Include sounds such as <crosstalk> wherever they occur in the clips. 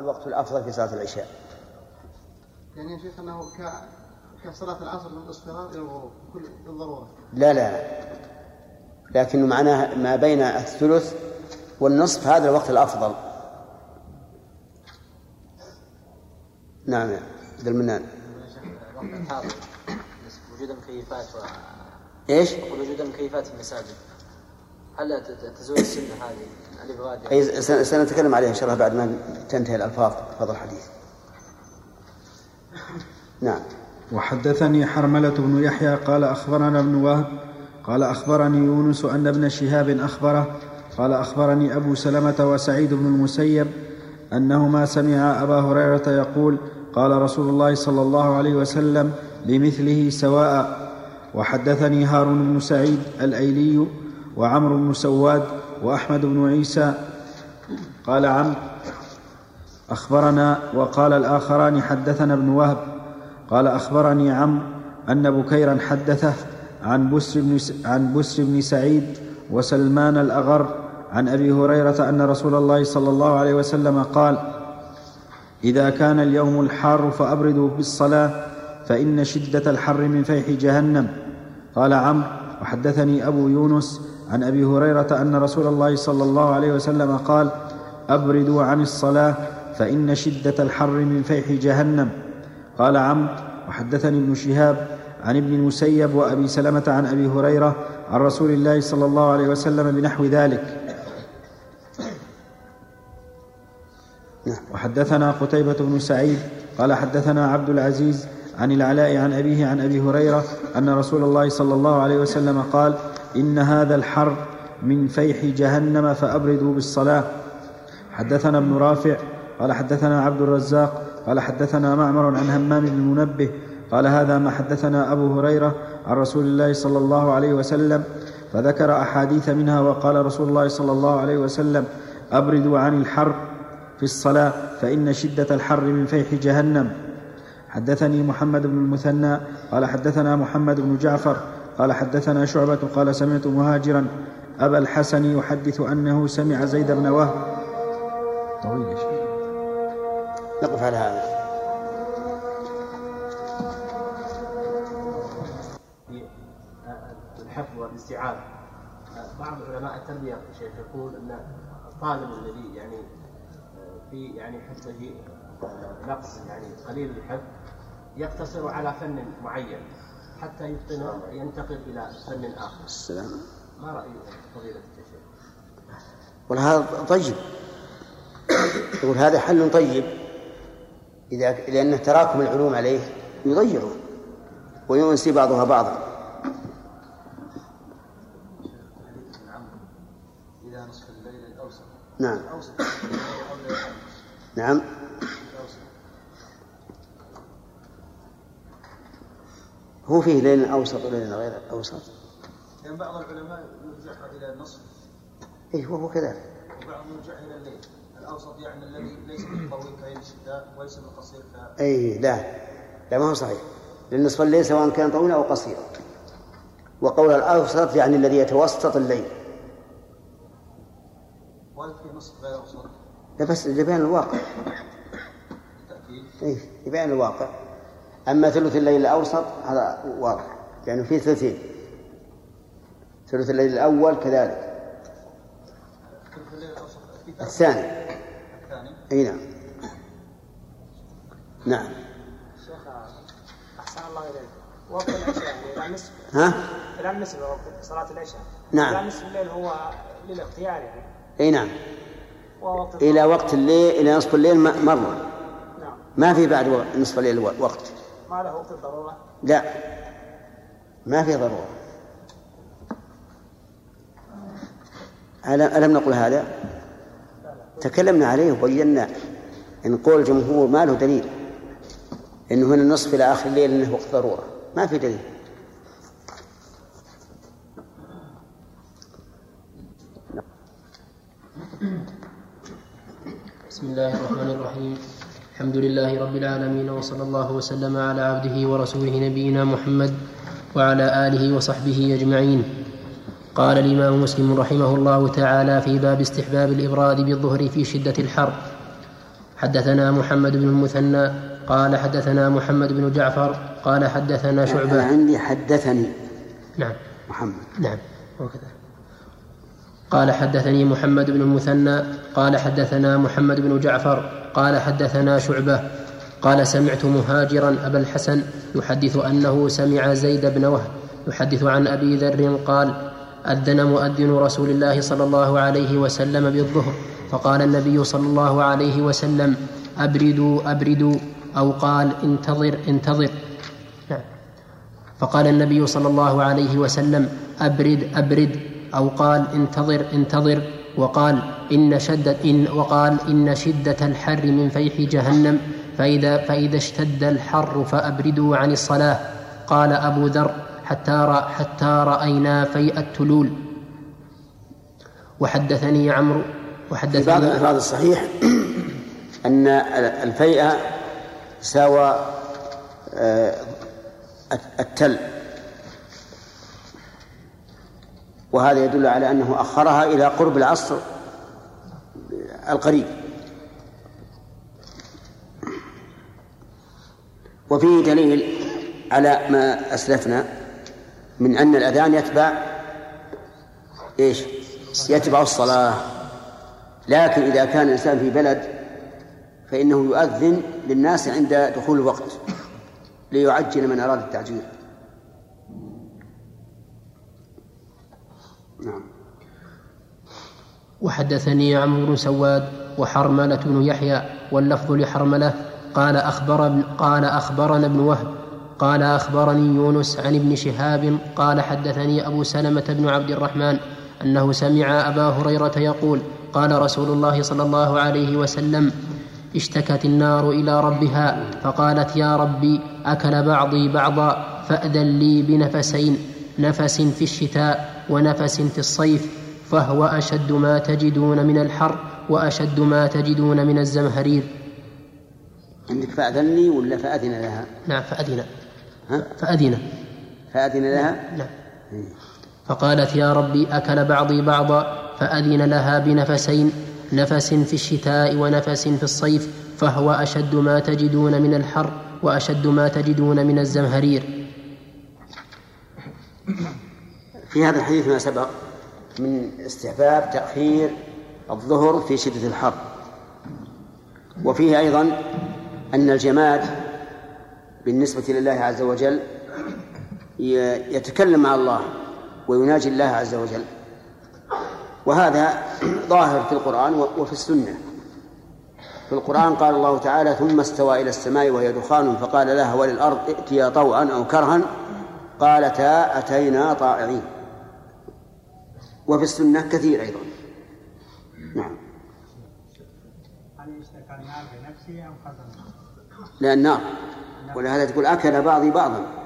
الوقت الأفضل في صلاة العشاء. يعني يا شيخ أنه كصلاة العصر من الإصفرار إلى الغروب كل بالضرورة لا لا لكن معناه ما بين الثلث والنصف هذا الوقت الأفضل. نعم يا ذا المنان. وجود المكيفات و... إيش؟ وجود المكيفات في المساجد هل تزول السنة هذه؟ أي سنتكلم عليها إن شاء الله بعد ما تنتهي الألفاظ فضل الحديث نعم. وحدثني حرملة بن يحيى قال أخبرنا ابن وهب قال أخبرني يونس أن ابن شهاب أخبره قال أخبرني أبو سلمة وسعيد بن المسيب أنهما سمعا أبا هريرة يقول قال رسول الله صلى الله عليه وسلم بمثله سواء. وحدثني هارون بن سعيد الأيلي وعمرو بن سواد وأحمد بن عيسى قال عمرو أخبرنا وقال الآخران حدثنا ابن وهب قال أخبرني عمرو أن بكيرا حدثه عن بسر بن, عن بسر بن سعيد وسلمان الأغر عن أبي هريرة أن رسول الله صلى الله عليه وسلم قال إذا كان اليوم الحار فأبردوا بالصلاة فإن شدة الحر من فيح جهنم. قال عمرو وحدثني أبو يونس عن أبي هريرة أن رسول الله صلى الله عليه وسلم قال أبردوا عن الصلاة فإن شدة الحر من فيح جهنم. قال عمرو وحدثني ابن شهاب عن ابن المسيب وأبي سلمة عن أبي هريرة عن رسول الله صلى الله عليه وسلم بنحو ذلك. وحدثنا قتيبة بن سعيد قال حدثنا عبد العزيز عن العلاء عن أبيه عن أبي هريرة أن رسول الله صلى الله عليه وسلم قال إن هذا الحر من فيح جهنم فأبردوا بالصلاة. حدثنا ابن رافع قال حدثنا عبد الرزاق قال حدثنا معمر عن همام بن المنبه قال هذا ما حدثنا أبو هريرة عن رسول الله صلى الله عليه وسلم فذكر أحاديث منها وقال رسول الله صلى الله عليه وسلم أبردوا عن الحر في الصلاة فإن شدة الحر من فيح جهنم. حدثني محمد بن المثنى قال حدثنا محمد بن جعفر قال حدثنا شعبة قال سمعت مهاجرا أبا الحسن يحدث أنه سمع زيد بن وهب. طويل يا شيخ. نقف على هذا. الحفظ والاستيعاب. بعض علماء التربية شيخ يقول أن الطالب الذي يعني في يعني حفظه نقص يعني قليل الحفظ يقتصر على فن معين. حتى يتقنه ينتقل إلى فن آخر. السلام. ما راي فضيلة الشيخ؟ والله هذا طيب. يقول هذا حل طيب إذا لأن تراكم العلوم عليه يضيعه وينسي بعضها بعضا. نعم. نعم. هو فيه ليل أوسط وليل غير أوسط يعني بعض العلماء يرجعها إلى النصف. إيه وهو كذلك. وبعضهم يرجعها إلى الليل. الأوسط يعني الذي ليس بالطويل كليل الشتاء وليس بالقصير ك أي لا. لا ما هو صحيح. لأن نصف الليل سواء كان طويلا أو قصيرا وقول الأوسط يعني الذي يتوسط الليل. وهل في نصف غير أوسط؟ لا بس لبيان الواقع. بالتأكيد إيه لبيان الواقع. أما ثلث الليل الأوسط هذا واضح لأنه فيه ثلثين. ثلث الليل الأول كذلك. الثاني. الثاني؟ أي نعم. نعم. شيخ أحسن الله إليك. وقت العشاء يعني إلى نصف. ها؟ إلى النصف وقت صلاة العشاء. نعم. إلى نصف الليل هو للاختيار يعني. أي نعم. ووقت إلى وقت الليل إلى نصف الليل مرة نعم. ما في بعد نصف الليل وقت. ما له وقت الضرورة؟ لا. ما في ضرورة. ألم ألم نقل هذا؟ تكلمنا عليه وبينا إن قول الجمهور ما له دليل. إنه من النصف إلى آخر الليل إنه وقت ضرورة. ما في دليل. بسم الله الرحمن الرحيم. الحمد لله رب العالمين وصلى الله وسلم على عبده ورسوله نبينا محمد وعلى آله وصحبه أجمعين. قال الإمام مسلم رحمه الله تعالى في باب استحباب الإبراد بالظهر في شدة الحر. حدثنا محمد بن المثنى قال حدثنا محمد بن جعفر قال حدثنا شعبة. عندي حدثني. نعم. محمد. نعم. وكذا. قال حدثني محمد بن المثنى قال حدثنا محمد بن جعفر قال حدثنا شعبة قال سمعت مهاجرا أبا الحسن يحدث أنه سمع زيد بن وهب يحدث عن أبي ذر قال أذن مؤذن رسول الله صلى الله عليه وسلم بالظهر فقال النبي صلى الله عليه وسلم أبردوا أبردوا أو قال انتظر انتظر. نعم. فقال النبي صلى الله عليه وسلم أبرد أبرد. أو قال انتظر انتظر وقال إن شدة إن وقال إن شدة الحر من فيح جهنم فإذا فإذا اشتد الحر فأبردوا عن الصلاة. قال أبو ذر حتى حتى رأينا فيء التلول. وحدثني عمرو في بعض وحدثني الصحيح أن الفيء ساوى آه، التل. وهذا يدل على أنه أخرها إلى قرب العصر القريب. وفيه دليل على ما أسلفنا من أن الأذان يتبع إيش؟ يتبع الصلاة. لكن إذا كان الإنسان في بلد فإنه يؤذن للناس عند دخول الوقت ليعجل من أراد التعجيل. نعم. وحدثني عمرو بن سواد وحرملة بن يحيى واللفظ لحرملة قال أخبر قال أخبرنا ابن وهب قال أخبرني يونس عن ابن شهاب قال حدثني أبو سلمة بن عبد الرحمن أنه سمع أبا هريرة يقول قال رسول الله صلى الله عليه وسلم اشتكت النار إلى ربها فقالت يا ربي أكل بعضي بعضا فأذن لي بنفسين نفس في الشتاء ونفس في الصيف فهو أشد ما تجدون من الحر وأشد ما تجدون من الزمهرير. عندك فأذني ولا فأذن لها؟ نعم فأذن. ها؟ فأذن. فأذن لها؟ نعم فقالت يا ربي أكل بعضي بعضا فأذن لها بنفسين نفس في الشتاء ونفس في الصيف فهو أشد ما تجدون من الحر وأشد ما تجدون من الزمهرير. في هذا الحديث ما سبق من استحباب تأخير الظهر في شدة الحر. وفيه أيضا أن الجماد بالنسبة لله عز وجل يتكلم مع الله ويناجي الله عز وجل. وهذا ظاهر في القرآن وفي السنة. في القرآن قال الله تعالى ثم استوى إلى السماء وهي دخان فقال لها وللأرض ائتيا طوعا أو كرها قالتا أتينا طائعين. وفي السنة كثير أيضا. نعم. هل يشتكى النار بنفسه أم خزنه؟ لا النار ولهذا تقول أكل بعضي بعضا.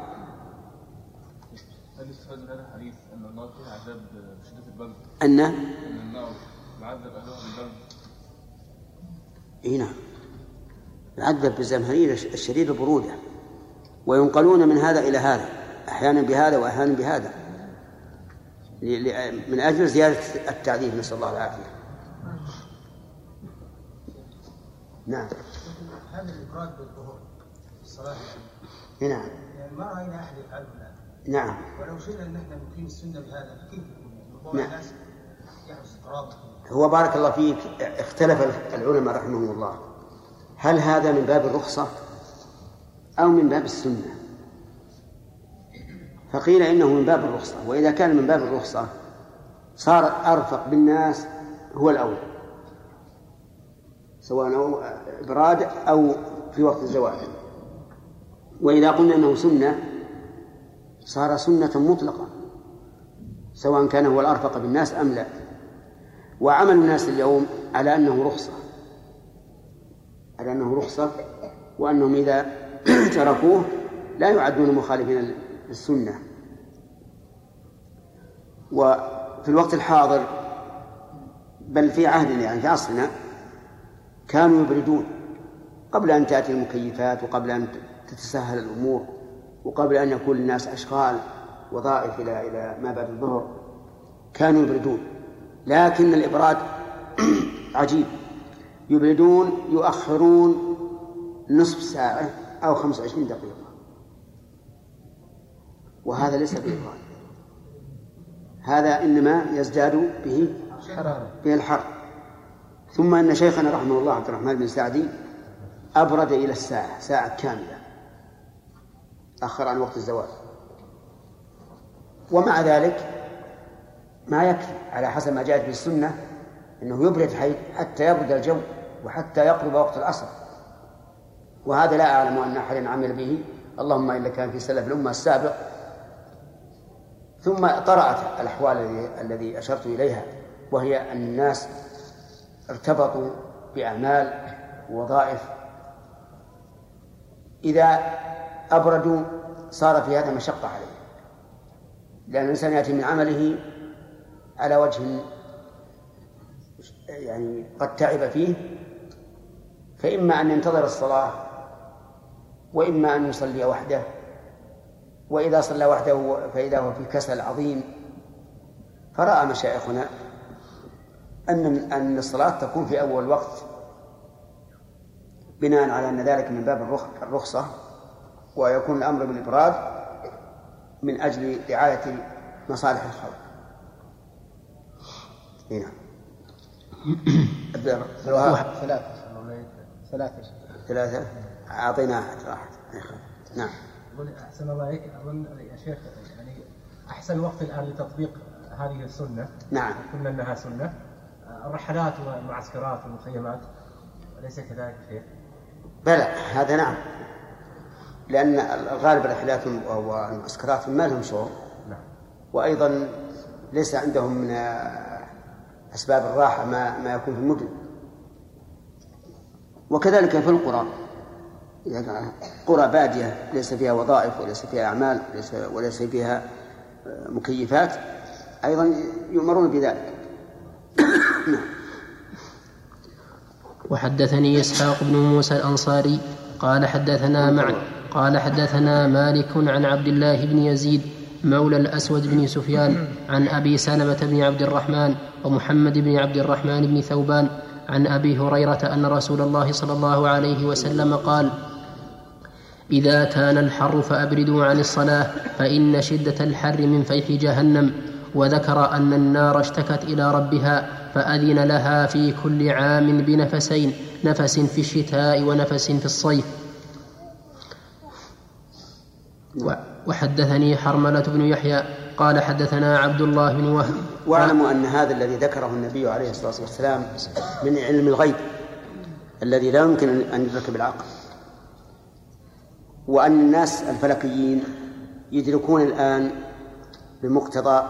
هل يستفاد من هذا الحديث أن النار فيها عذاب بشده البرد؟ أن؟ أن النار معذب أهلها بالبرد إي نعم. يعذب بالزمهرير الشديد البرودة. وينقلون من هذا إلى هذا. أحيانا بهذا وأحيانا بهذا. من أجل زيادة التعذيب نسأل الله العافية. نعم. هذا الإفراد بالظهور في الصلاة. إي نعم. يعني ما رأينا أحد يفعله الآن نعم. ولو شئنا أن إحنا نقيم السنة بهذا فكيف يكون؟ يعني نعم. اضطراب هو بارك الله فيك اختلف العلماء رحمهم الله. هل هذا من باب الرخصة أو من باب السنة؟ فقيل إنه من باب الرخصة وإذا كان من باب الرخصة صار أرفق بالناس هو الأولى سواء إبراد أو في وقت الزواج. وإذا قلنا أنه سنة صار سنة مطلقة سواء كان هو الأرفق بالناس أم لا. وعمل الناس اليوم على أنه رخصة على أنه رخصة وأنهم إذا <clears throat> تركوه لا يعدون مخالفين للسنة. وفي الوقت الحاضر بل في عهدنا يعني في عصرنا كانوا يبردون. قبل أن تأتي المكيفات وقبل أن تتسهل الأمور وقبل أن يكون للناس أشغال وظائف إلى إلى ما بعد الظهر كانوا يبردون. لكن الإبراد <clears throat> عجيب. يبردون يؤخرون نصف ساعة أو خمس وعشرين دقيقة. وهذا ليس بإبراد. هذا إنما يزداد به به الحر. ثم أن شيخنا رحمه الله عبد الرحمن بن سعدي أبرد إلى الساعة ساعة كاملة. أخر عن وقت الزواج. ومع ذلك ما يكفي على حسب ما جاءت به السنة أنه يبرد حتى يبرد الجو وحتى يقرب وقت العصر. وهذا لا أعلم أن أحدا عمل به. اللهم إلا كان في سلف الأمة السابق ثم طرأت الأحوال الذي أشرت إليها وهي أن الناس ارتبطوا بأعمال ووظائف. إذا أبردوا صار في هذا مشقة عليه. لأن الإنسان يأتي من عمله على وجه يعني قد تعب فيه فإما أن ينتظر الصلاة وإما أن يصلي وحده وإذا صلى وحده فإذا هو في كسل عظيم فرأى مشايخنا أن أن الصلاة تكون في أول وقت بناء على أن ذلك من باب الرخصة ويكون الأمر بالإبراد من أجل رعاية مصالح الخلق. نعم. <coughs> ثلاثة. ثلاثة. ثلاثة. أعطينا أحد راحت نعم. أحسن الله عليك أظن يا شيخ يعني أحسن وقت الآن لتطبيق هذه السنة. نعم. قلنا أنها سنة. الرحلات والمعسكرات والمخيمات أليس كذلك شيخ؟ بلى هذا نعم. لأن الغالب الرحلات والمعسكرات ما لهم شغل. نعم. وأيضا ليس عندهم من أسباب الراحة ما ما يكون في المدن. وكذلك في القرى. قرى بادية ليس فيها وظائف وليس فيها أعمال وليس, وليس فيها مكيفات أيضا يؤمرون بذلك. <coughs> وحدثني إسحاق بن موسى الأنصاري قال حدثنا مع قال حدثنا مالك عن عبد الله بن يزيد مولى الأسود بن سفيان عن أبي سلمة بن عبد الرحمن ومحمد بن عبد الرحمن بن ثوبان عن أبي هريرة أن رسول الله صلى الله عليه وسلم قال إذا كان الحر فأبردوا عن الصلاة فإن شدة الحر من فيح جهنم. وذكر أن النار اشتكت إلى ربها فأذن لها في كل عام بنفسين نفس في الشتاء ونفس في الصيف. وحدثني حرملة بن يحيى قال حدثنا عبد الله بن وهب. واعلموا أن هذا الذي ذكره النبي عليه الصلاة والسلام من علم الغيب الذي لا يمكن أن يدرك بالعقل. وأن الناس الفلكيين يدركون الآن بمقتضى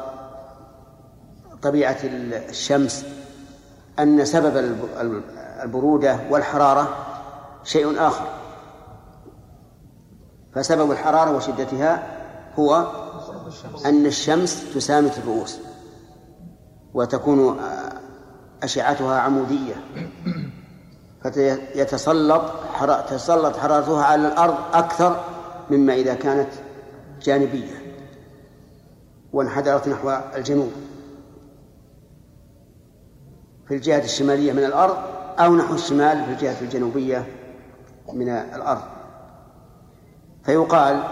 طبيعة الشمس أن سبب البرودة والحرارة شيء آخر. فسبب الحرارة وشدتها هو أن الشمس تسامت الرؤوس وتكون أشعتها عمودية. فيتسلط تسلط حرارتها على الأرض أكثر مما إذا كانت جانبية وانحدرت نحو الجنوب. في الجهة الشمالية من الأرض أو نحو الشمال في الجهة الجنوبية من الأرض. فيقال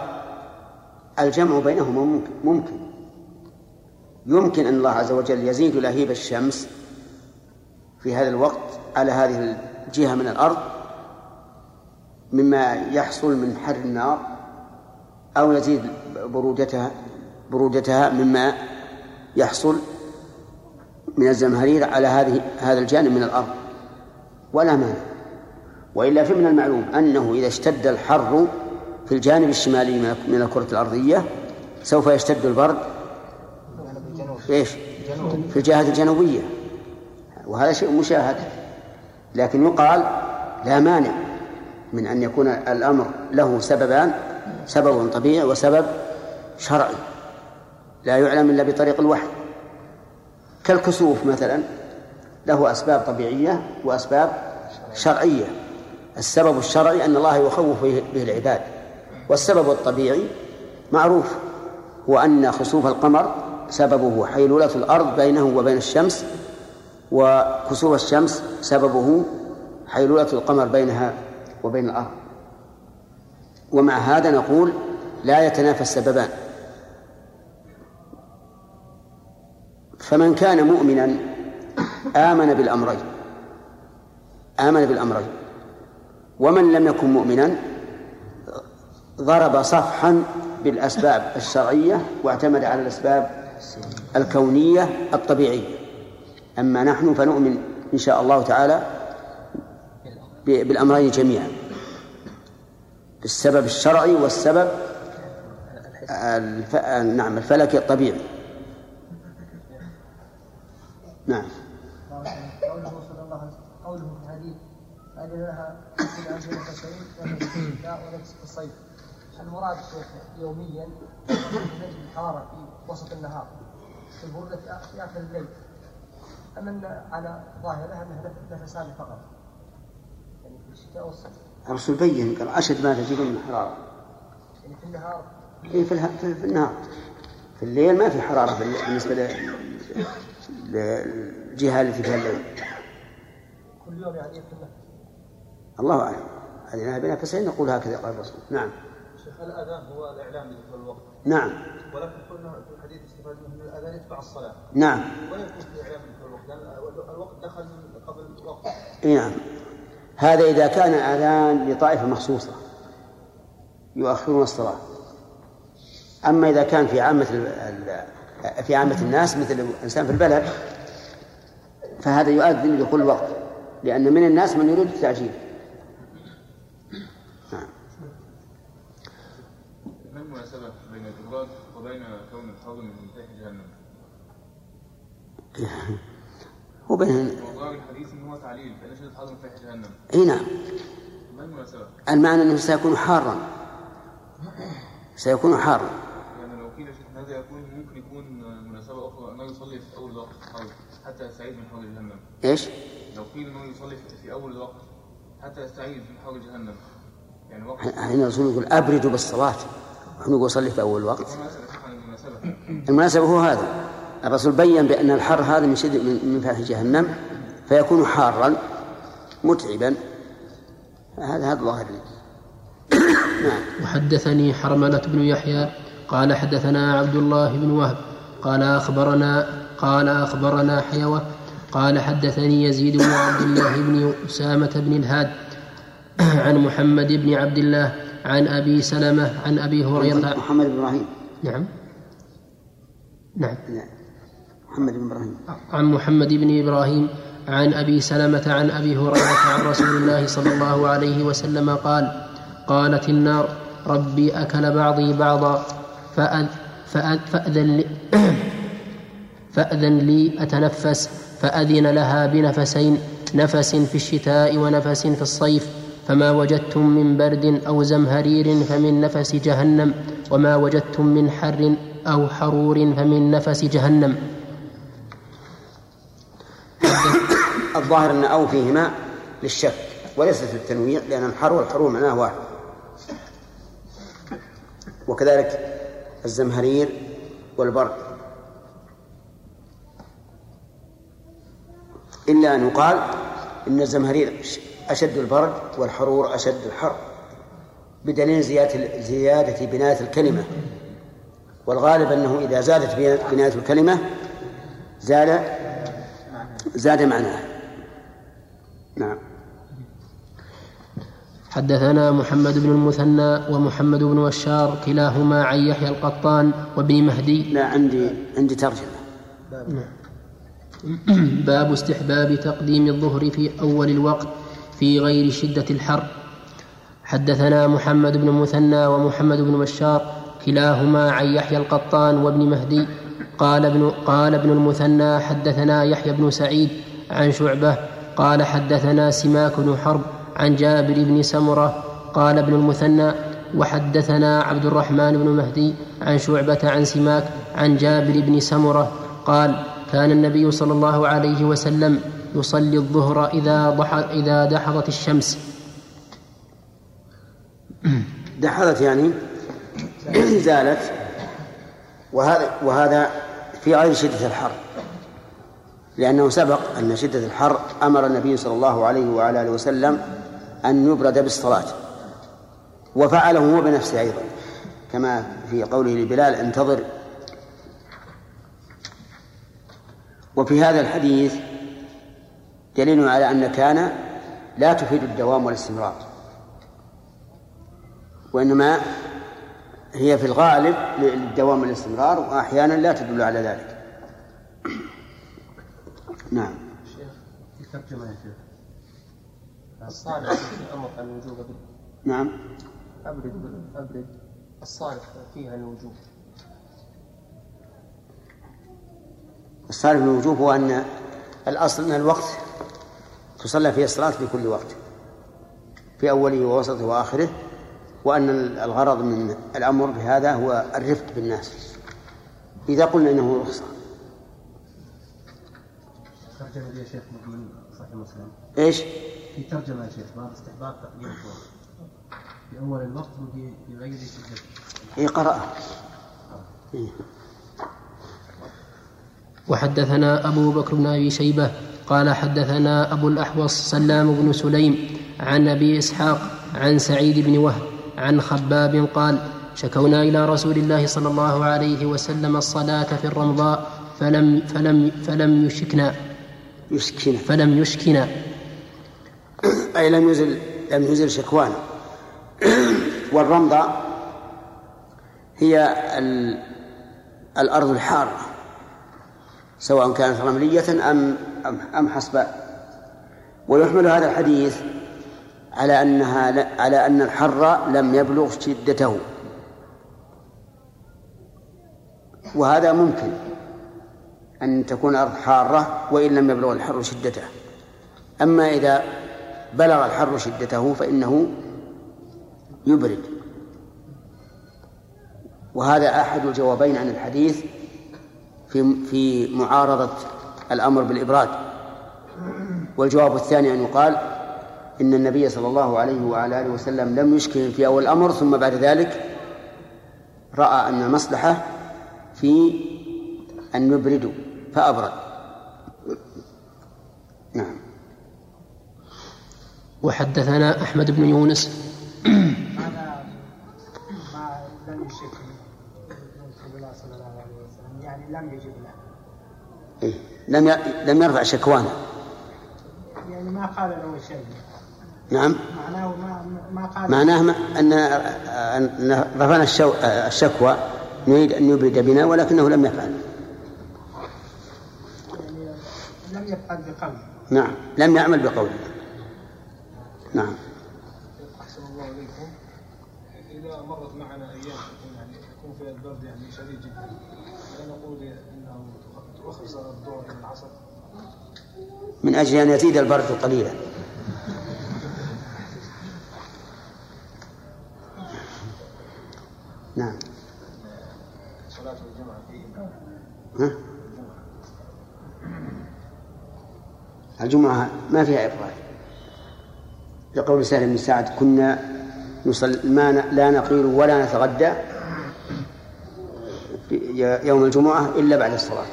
الجمع بينهما ممكن, ممكن. يمكن أن الله عز وجل يزيد لهيب الشمس في هذا الوقت على هذه الجهة من الأرض مما يحصل من حر النار أو يزيد برودتها برودتها مما يحصل من الزمهرير على هذه هذا الجانب من الأرض. ولا مانع. وإلا في من المعلوم أنه إذا اشتد الحر في الجانب الشمالي من الكرة الأرضية سوف يشتد البرد إيش؟ في الجهة الجنوبية. وهذا شيء مشاهد. لكن يقال لا مانع من أن يكون الأمر له سببان سبب طبيعي وسبب شرعي. لا يعلم إلا بطريق الوحي. كالكسوف مثلا له أسباب طبيعية وأسباب شرعية. السبب الشرعي أن الله يخوف به العباد. والسبب الطبيعي معروف هو أن خسوف القمر سببه حيلولة الأرض بينه وبين الشمس وكسوف الشمس سببه حيلولة القمر بينها وبين الأرض. ومع هذا نقول لا يتنافى السببان. فمن كان مؤمنا آمن بالأمرين. آمن بالأمرين. ومن لم يكن مؤمنا ضرب صفحا بالأسباب الشرعية واعتمد على الأسباب الكونية الطبيعية. أما نحن فنؤمن إن شاء الله تعالى بالأمرين جميعا بالسبب الشرعي والسبب الف... نعم الفلكي الطبيعي نعم قوله صلى الله عليه وسلم قوله في الحديث أن لها في الشتاء ونفس في الصيف المراد يوميا نجد الحرارة في وسط النهار في البردة في آخر الليل أم أن على ظاهرها أنها نفسان فقط يعني في الشتاء والصيف. الرسول بين قال أشد ما تجدون من حرارة. يعني في النهار. إيه في, اله- في, في النهار. في الليل ما في حرارة في الليل بالنسبة ل- للجهة التي فيها الليل. كل يوم يعني يكون نفس الله أعلم. هذه بين نفسين نقول هكذا قال الرسول. نعم. شيخ الأذان هو الإعلام بدخول الوقت نعم. ولكن قلنا في الحديث استفاد منه أن الأذان يتبع الصلاة. نعم. ولا يكون في إعلام بدخول الوقت دخل قبل الوقت. إيه نعم. هذا إذا كان أذان لطائفة مخصوصة يؤخرون الصلاة. أما إذا كان في عامة في عامة الناس مثل الإنسان في البلد فهذا يؤذن لدخول الوقت لأن من الناس من يريد التعجيل. نعم. ما المناسبة بين الإبراج وبين كون الحوض من مفتاح جهنم؟ <laughs> وبين إي نعم؟ المعنى أنه سيكون حارا. سيكون حارا. لأن لو قيل هذا يكون ممكن يكون مناسبة أخرى أنه يصلي في وقت الحوض حتى يستعيد من حوض جهنم. إيش؟ لو قيل أنه يصلي في- أول الوقت حتى يستعيد من حوض جهنم. يعني وقت هنا الرسول يقول أبردوا بالصلاة. ونحن نقول صلي في أول وقت المناسبة هو هذا. الرسول بين بأن الحر هذا من شدة من فاتح جهنم فيكون حارا متعبا. هذا هذا ظاهر <coughs> نعم. وحدثني حرملة بن يحيى قال حدثنا عبد الله بن وهب قال أخبرنا قال أخبرنا حيوة قال حدثني يزيد بن عبد الله بن أسامة بن الهاد <coughs> عن محمد بن عبد الله عن أبي سلمة عن أبي هريرة. محمد بن إبراهيم. نعم. نعم. لا. محمد بن إبراهيم. عن محمد بن إبراهيم عن أبي سلمة عن أبي هريرة عن رسول الله صلى الله عليه وسلم قال قالت النار ربي أكل بعضي بعضا فأذ فأذ فأذن لي <coughs> فأذن لي أتنفس فأذن لها بنفسين نفس في الشتاء ونفس في الصيف فما وجدتم من برد أو زمهرير فمن نفس جهنم وما وجدتم من حر أو حرور فمن نفس جهنم. الظاهر أن أو فيهما للشك وليست للتنويع لأن الحر والحرور معناه واحد. وكذلك الزمهرير والبرد إلا أن يقال إن الزمهرير أشد البرد والحرور أشد الحر بدليل زيادة زيادة بناية الكلمة. والغالب أنه إذا زادت بناية الكلمة زاد زاد معناه نعم. حدثنا محمد بن المثنى ومحمد بن بشار كلاهما عن يحيى القطان وابن مهدي. لا عندي عندي ترجمة. <clears throat> باب استحباب تقديم الظهر في أول الوقت في غير شدة الحر. حدثنا محمد بن المثنى ومحمد بن بشار كلاهما عن يحيى القطان وابن مهدي. قال ابن قال ابن المثنى حدثنا يحيى بن سعيد عن شعبة قال حدثنا سماك بن حرب عن جابر بن سمرة قال ابن المثنى وحدثنا عبد الرحمن بن مهدي عن شعبة عن سماك عن جابر بن سمرة قال كان النبي صلى الله عليه وسلم يصلي الظهر إذا ضح إذا دحضت الشمس. دحضت يعني زالت. وهذا وهذا في غير شدة الحر. لأنه سبق أن شدة الحر أمر النبي صلى الله عليه وعلى آله وسلم أن يبرد بالصلاة وفعله هو بنفسه أيضا. كما في قوله لبلال انتظر. وفي هذا الحديث دليل على أن كان لا تفيد الدوام والاستمرار وإنما هي في الغالب للدوام والاستمرار وأحيانا لا تدل على ذلك. نعم. في ترجمة يا شيخ. الصالح في أمر الوجوب. نعم. أبرد أبرد. الصالح فيها الوجوب. الصالح من الوجوب هو أن الأصل أن الوقت تصلى فيه الصلاة في كل وقت في أوله ووسطه وآخره وأن الغرض من الأمر بهذا هو الرفق بالناس. إذا قلنا إنه رخصة ترجمة يا شيخ من صحيح مسلم؟ إيش؟ في ترجمة يا شيخ باب استحباب تقديم الوقت في أول الوقت وفي في غير شدة إيه قرأ إيه. وحدثنا أبو بكر بن أبي شيبة قال حدثنا أبو الأحوص سلام بن سليم عن أبي إسحاق عن سعيد بن وهب عن خباب قال شكونا إلى رسول الله صلى الله عليه وسلم الصلاة في الرمضاء فلم فلم فلم يشكنا. يسكن. فلم يشكنا <clears throat> أي لم يزل لم يزل شكوانا <clears throat> والرمضة هي ال... الأرض الحارة سواء كانت رملية أم أم, حصباء ويحمل هذا الحديث على أنها. على أن الحر لم يبلغ شدته. وهذا ممكن. أن تكون الأرض حارة وإن لم يبلغ الحر شدته. أما إذا بلغ الحر شدته فإنه يبرد. وهذا أحد الجوابين عن الحديث في في معارضة الأمر بالإبراد. والجواب الثاني أن يقال إن النبي صلى الله عليه وعلى آله وسلم لم يشكل في أول الأمر ثم بعد ذلك رأى أن المصلحة في أن يبردوا فأبرد. نعم. وحدثنا أحمد بن يونس. لم يشك رسول الله صلى الله عليه وسلم. يعني لم يجب له. إيه. لم ي- لم يرفع شكوانا يعني ما قال له شيء. نعم. معناه ما ما قال. معناه ما- أن أن رفعنا الشو... الشكوى نريد أن يبرد بنا ولكنه لم يفعل يعني لم يفعل بقلبه نعم لم يعمل بقوله. نعم. أحسن الله إليكم. إذا مرت معنا أيام تكون يعني يكون فيها البرد يعني شديد جدا لا نقول إنه تؤخر صلاة الظهر إلى العصر؟ من أجل أن يزيد البرد قليلا. نعم. صلاة الجمعة في ها؟ الجمعة ما فيها إفراد. لقول سهل بن سعد كنا نصل ما لا نقيل ولا نتغدى يوم الجمعة إلا بعد الصلاة.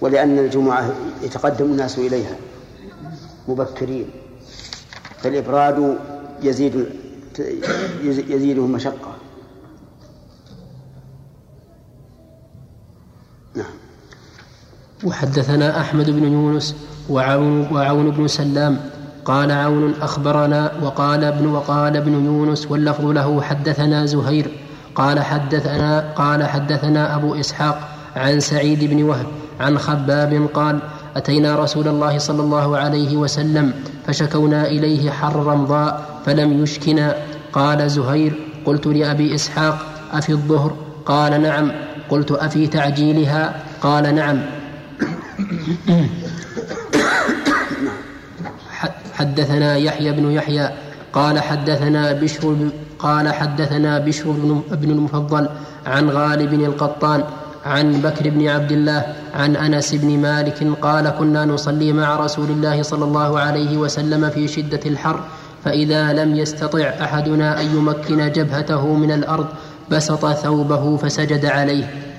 ولأن الجمعة يتقدم الناس إليها مبكرين. فالإبراد يزيد يزيده مشقة. وحدثنا أحمد بن يونس وعون, وعون بن سلام قال عون أخبرنا وقال ابن وقال ابن يونس واللفظ له حدثنا زهير قال حدثنا قال حدثنا أبو إسحاق عن سعيد بن وهب عن خباب قال أتينا رسول الله صلى الله عليه وسلم فشكونا إليه حر رمضاء فلم يشكنا قال زهير قلت لأبي إسحاق أفي الظهر قال نعم قلت أفي تعجيلها قال نعم حدثنا يحيى بن يحيى قال حدثنا بشر قال حدثنا بشر بن بن المفضل عن غالب القطان عن بكر بن عبد الله عن أنس بن مالك قال كنا نصلي مع رسول الله صلى الله عليه وسلم في شدة الحر فإذا لم يستطع أحدنا أن يمكن جبهته من الأرض بسط ثوبه فسجد عليه.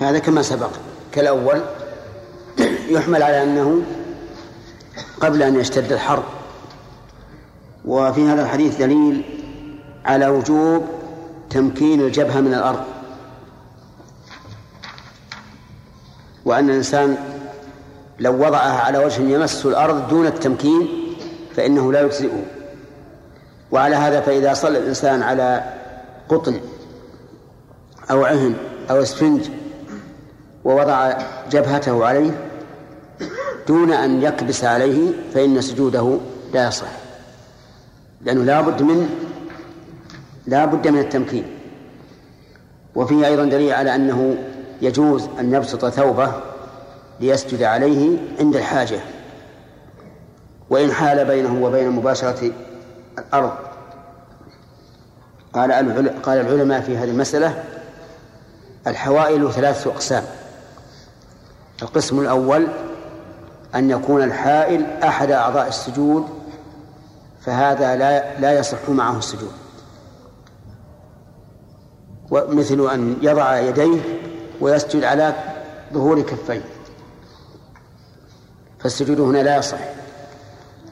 هذا كما سبق. كالأول يحمل على أنه قبل أن يشتد الحر وفي هذا الحديث دليل على وجوب تمكين الجبهة من الأرض. وأن الإنسان لو وضعها على وجه يمس الأرض دون التمكين فإنه لا يجزئه. وعلى هذا فإذا صلى الإنسان على قطن أو عهن أو اسفنج ووضع جبهته عليه دون أن يكبس عليه فإن سجوده لا يصح. لأنه لا بد من لا بد من التمكين. وفيه أيضا دليل على أنه يجوز أن يبسط ثوبه ليسجد عليه عند الحاجة. وإن حال بينه وبين مباشرة الأرض. قال قال العلماء في هذه المسألة الحوائل ثلاثة أقسام. القسم الأول أن يكون الحائل أحد أعضاء السجود فهذا لا لا يصح معه السجود. ومثل أن يضع يديه ويسجد على ظهور كفيه. فالسجود هنا لا يصح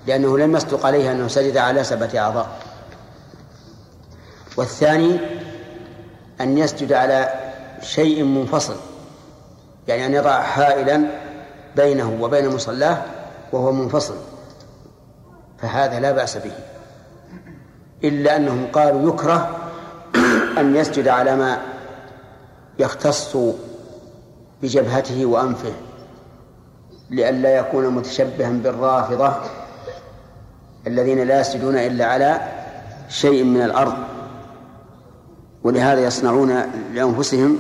لأنه لم يصدق عليه أنه سجد على سبعة أعضاء. والثاني أن يسجد على شيء منفصل. يعني أن يضع حائلا بينه وبين مصلاه وهو منفصل فهذا لا بأس به. إلا أنهم قالوا يكره أن يسجد على ما يختص بجبهته وأنفه لئلا يكون متشبها بالرافضة الذين لا يسجدون إلا على شيء من الأرض ولهذا يصنعون لأنفسهم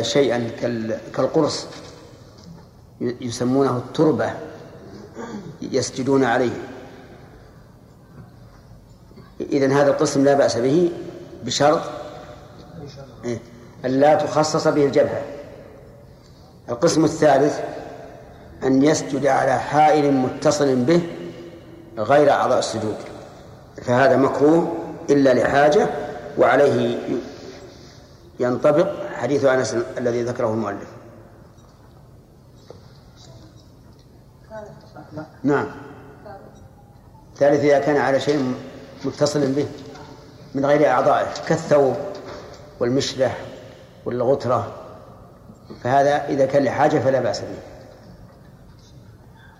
شيئا كالقرص يسمونه التربة يسجدون عليه. إذن هذا القسم لا بأس به بشرط إيه، أن لا تخصص به الجبهة. القسم الثالث أن يسجد على حائل متصل به غير أعضاء السجود. فهذا مكروه إلا لحاجة وعليه ينطبق حديث أنس الذي ذكره المؤلف. نعم. ثالث إذا كان على شيء متصل به من غير أعضائه كالثوب والمشلح والغترة فهذا إذا كان لحاجة فلا بأس به.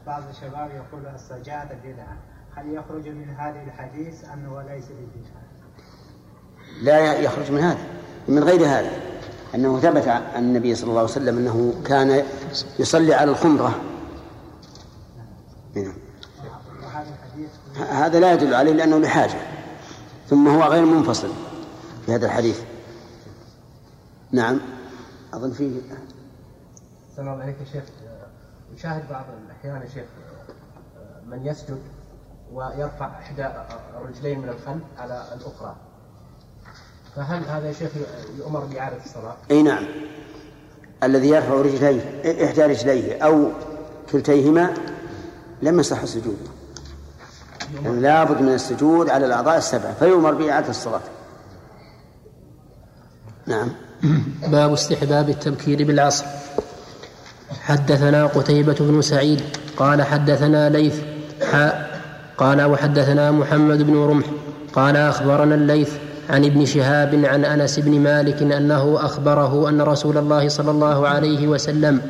بعض الشباب يقول السجادة بدعة. هل يخرج من هذه الحديث أنه ليس بدعة؟ لا يخرج من هذا من غير هذا. أنه ثبت عن النبي صلى الله عليه وسلم أنه كان يصلي على الخمرة. نعم. هذا لا يدل عليه لأنه لحاجة ثم هو غير منفصل في هذا الحديث. نعم. أظن فيه السلام عليك يا شيخ. نشاهد بعض الأحيان يا شيخ من يسجد ويرفع إحدى الرجلين من الخلف على الأخرى. فهل هذا يا شيخ يؤمر بإعادة الصلاة؟ أي نعم. الذي يرفع رجليه إحدى رجليه أو كلتيهما لم يصح السجود. يعني لابد من السجود على الأعضاء السبعة فيؤمر بإعادة الصلاة. نعم. باب استحباب التبكير بالعصر. حدثنا قتيبة بن سعيد قال حدثنا ليث حاء قال وحدثنا محمد بن رمح قال أخبرنا الليث عن ابن شهاب عن أنس بن مالك أنه أخبره أن رسول الله صلى الله عليه وسلم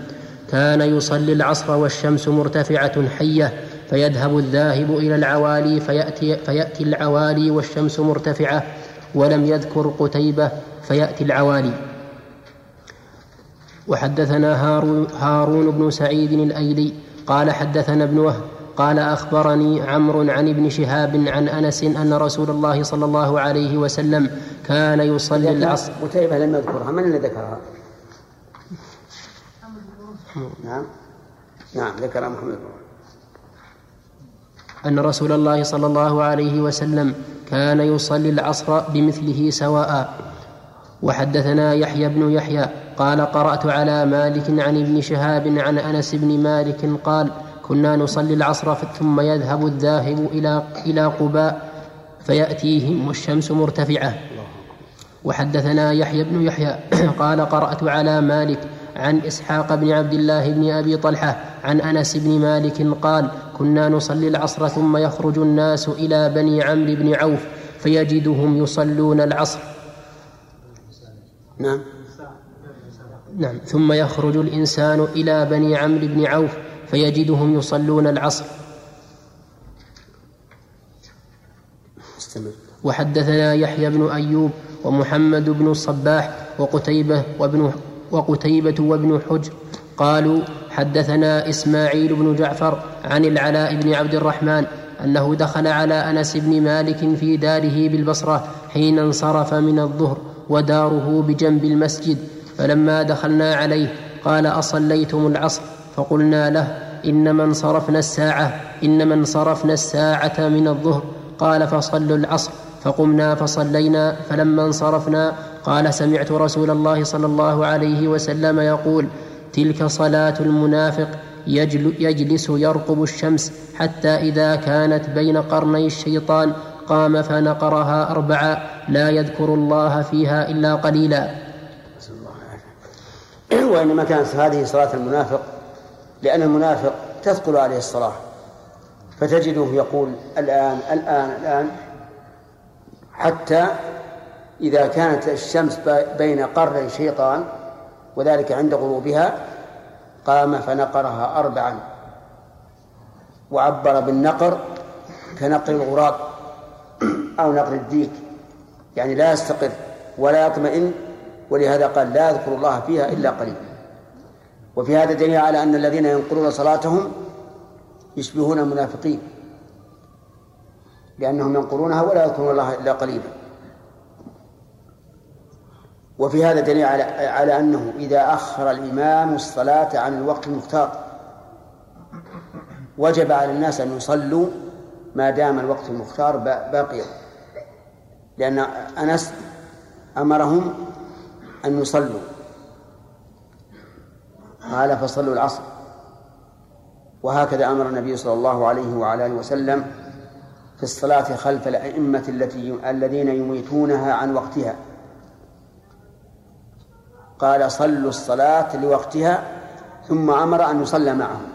كان يصلي العصر والشمس مرتفعة حية فيذهب الذاهب إلى العوالي فيأتي, فيأتي العوالي والشمس مرتفعة ولم يذكر قتيبة فيأتي العوالي. وحدثنا هارون, هارون بن سعيد الأيلي قال حدثنا ابن وهب قال أخبرني عمرو عن ابن شهاب عن أنس أن رسول الله صلى الله عليه وسلم كان يصلي العصر. قتيبة لم يذكرها. من الذي ذكرها؟ نعم. نعم ذكر محمد أن رسول الله صلى الله عليه وسلم كان يصلي العصر بمثله سواء. وحدثنا يحيى بن يحيى قال قرأت على مالك عن ابن شهاب عن أنس بن مالك قال كنا نصلي العصر ثم يذهب الذاهب إلى إلى قباء فيأتيهم والشمس مرتفعة. وحدثنا يحيى بن يحيى <clears throat> قال قرأت على مالك عن إسحاق بن عبد الله بن أبي طلحة عن أنس بن مالك قال كنا نصلي العصر ثم يخرج الناس إلى بني عمرو بن عوف فيجدهم يصلون العصر. نعم. نعم. ثم يخرج الإنسان إلى بني عمرو بن عوف فيجدهم يصلون العصر. وحدثنا يحيى بن أيوب ومحمد بن الصباح وقتيبة وابن وقتيبة وابن حجر قالوا حدثنا إسماعيل بن جعفر عن العلاء بن عبد الرحمن أنه دخل على أنس بن مالك في داره بالبصرة حين انصرف من الظهر وداره بجنب المسجد فلما دخلنا عليه قال أصليتم العصر؟ فقلنا له انما انصرفنا الساعة انما انصرفنا الساعة من الظهر. قال فصلوا العصر. فقمنا فصلينا فلما انصرفنا قال سمعت رسول الله صلى الله عليه وسلم يقول تلك صلاة المنافق يجل يجلس يرقب الشمس حتى إذا كانت بين قرني الشيطان قام فنقرها اربعا لا يذكر الله فيها إلا قليلا. وإنما كانت هذه صلاة المنافق لأن المنافق تثقل عليه الصلاة فتجده يقول الآن الآن الآن حتى إذا كانت الشمس بين قرني شيطان وذلك عند غروبها قام فنقرها أربعا وعبر بالنقر كنقر الغراب أو نقر الديك يعني لا يستقر ولا يطمئن ولهذا قال لا يذكر الله فيها إلا قليلا. وفي هذا دليل على أن الذين ينقرون صلاتهم يشبهون المنافقين لأنهم ينقرونها ولا يذكرون الله إلا قليلا. وفي هذا دليل على على أنه إذا أخر الإمام الصلاة عن الوقت المختار وجب على الناس أن يصلوا ما دام الوقت المختار باقيا. لأن أنس أمرهم أن يصلوا. قال فصلوا العصر. وهكذا أمر النبي صلى الله عليه وعلى آله وسلم في الصلاة خلف الأئمة التي الذين يميتونها عن وقتها. قال صلوا الصلاة لوقتها ثم أمر أن يصلى معهم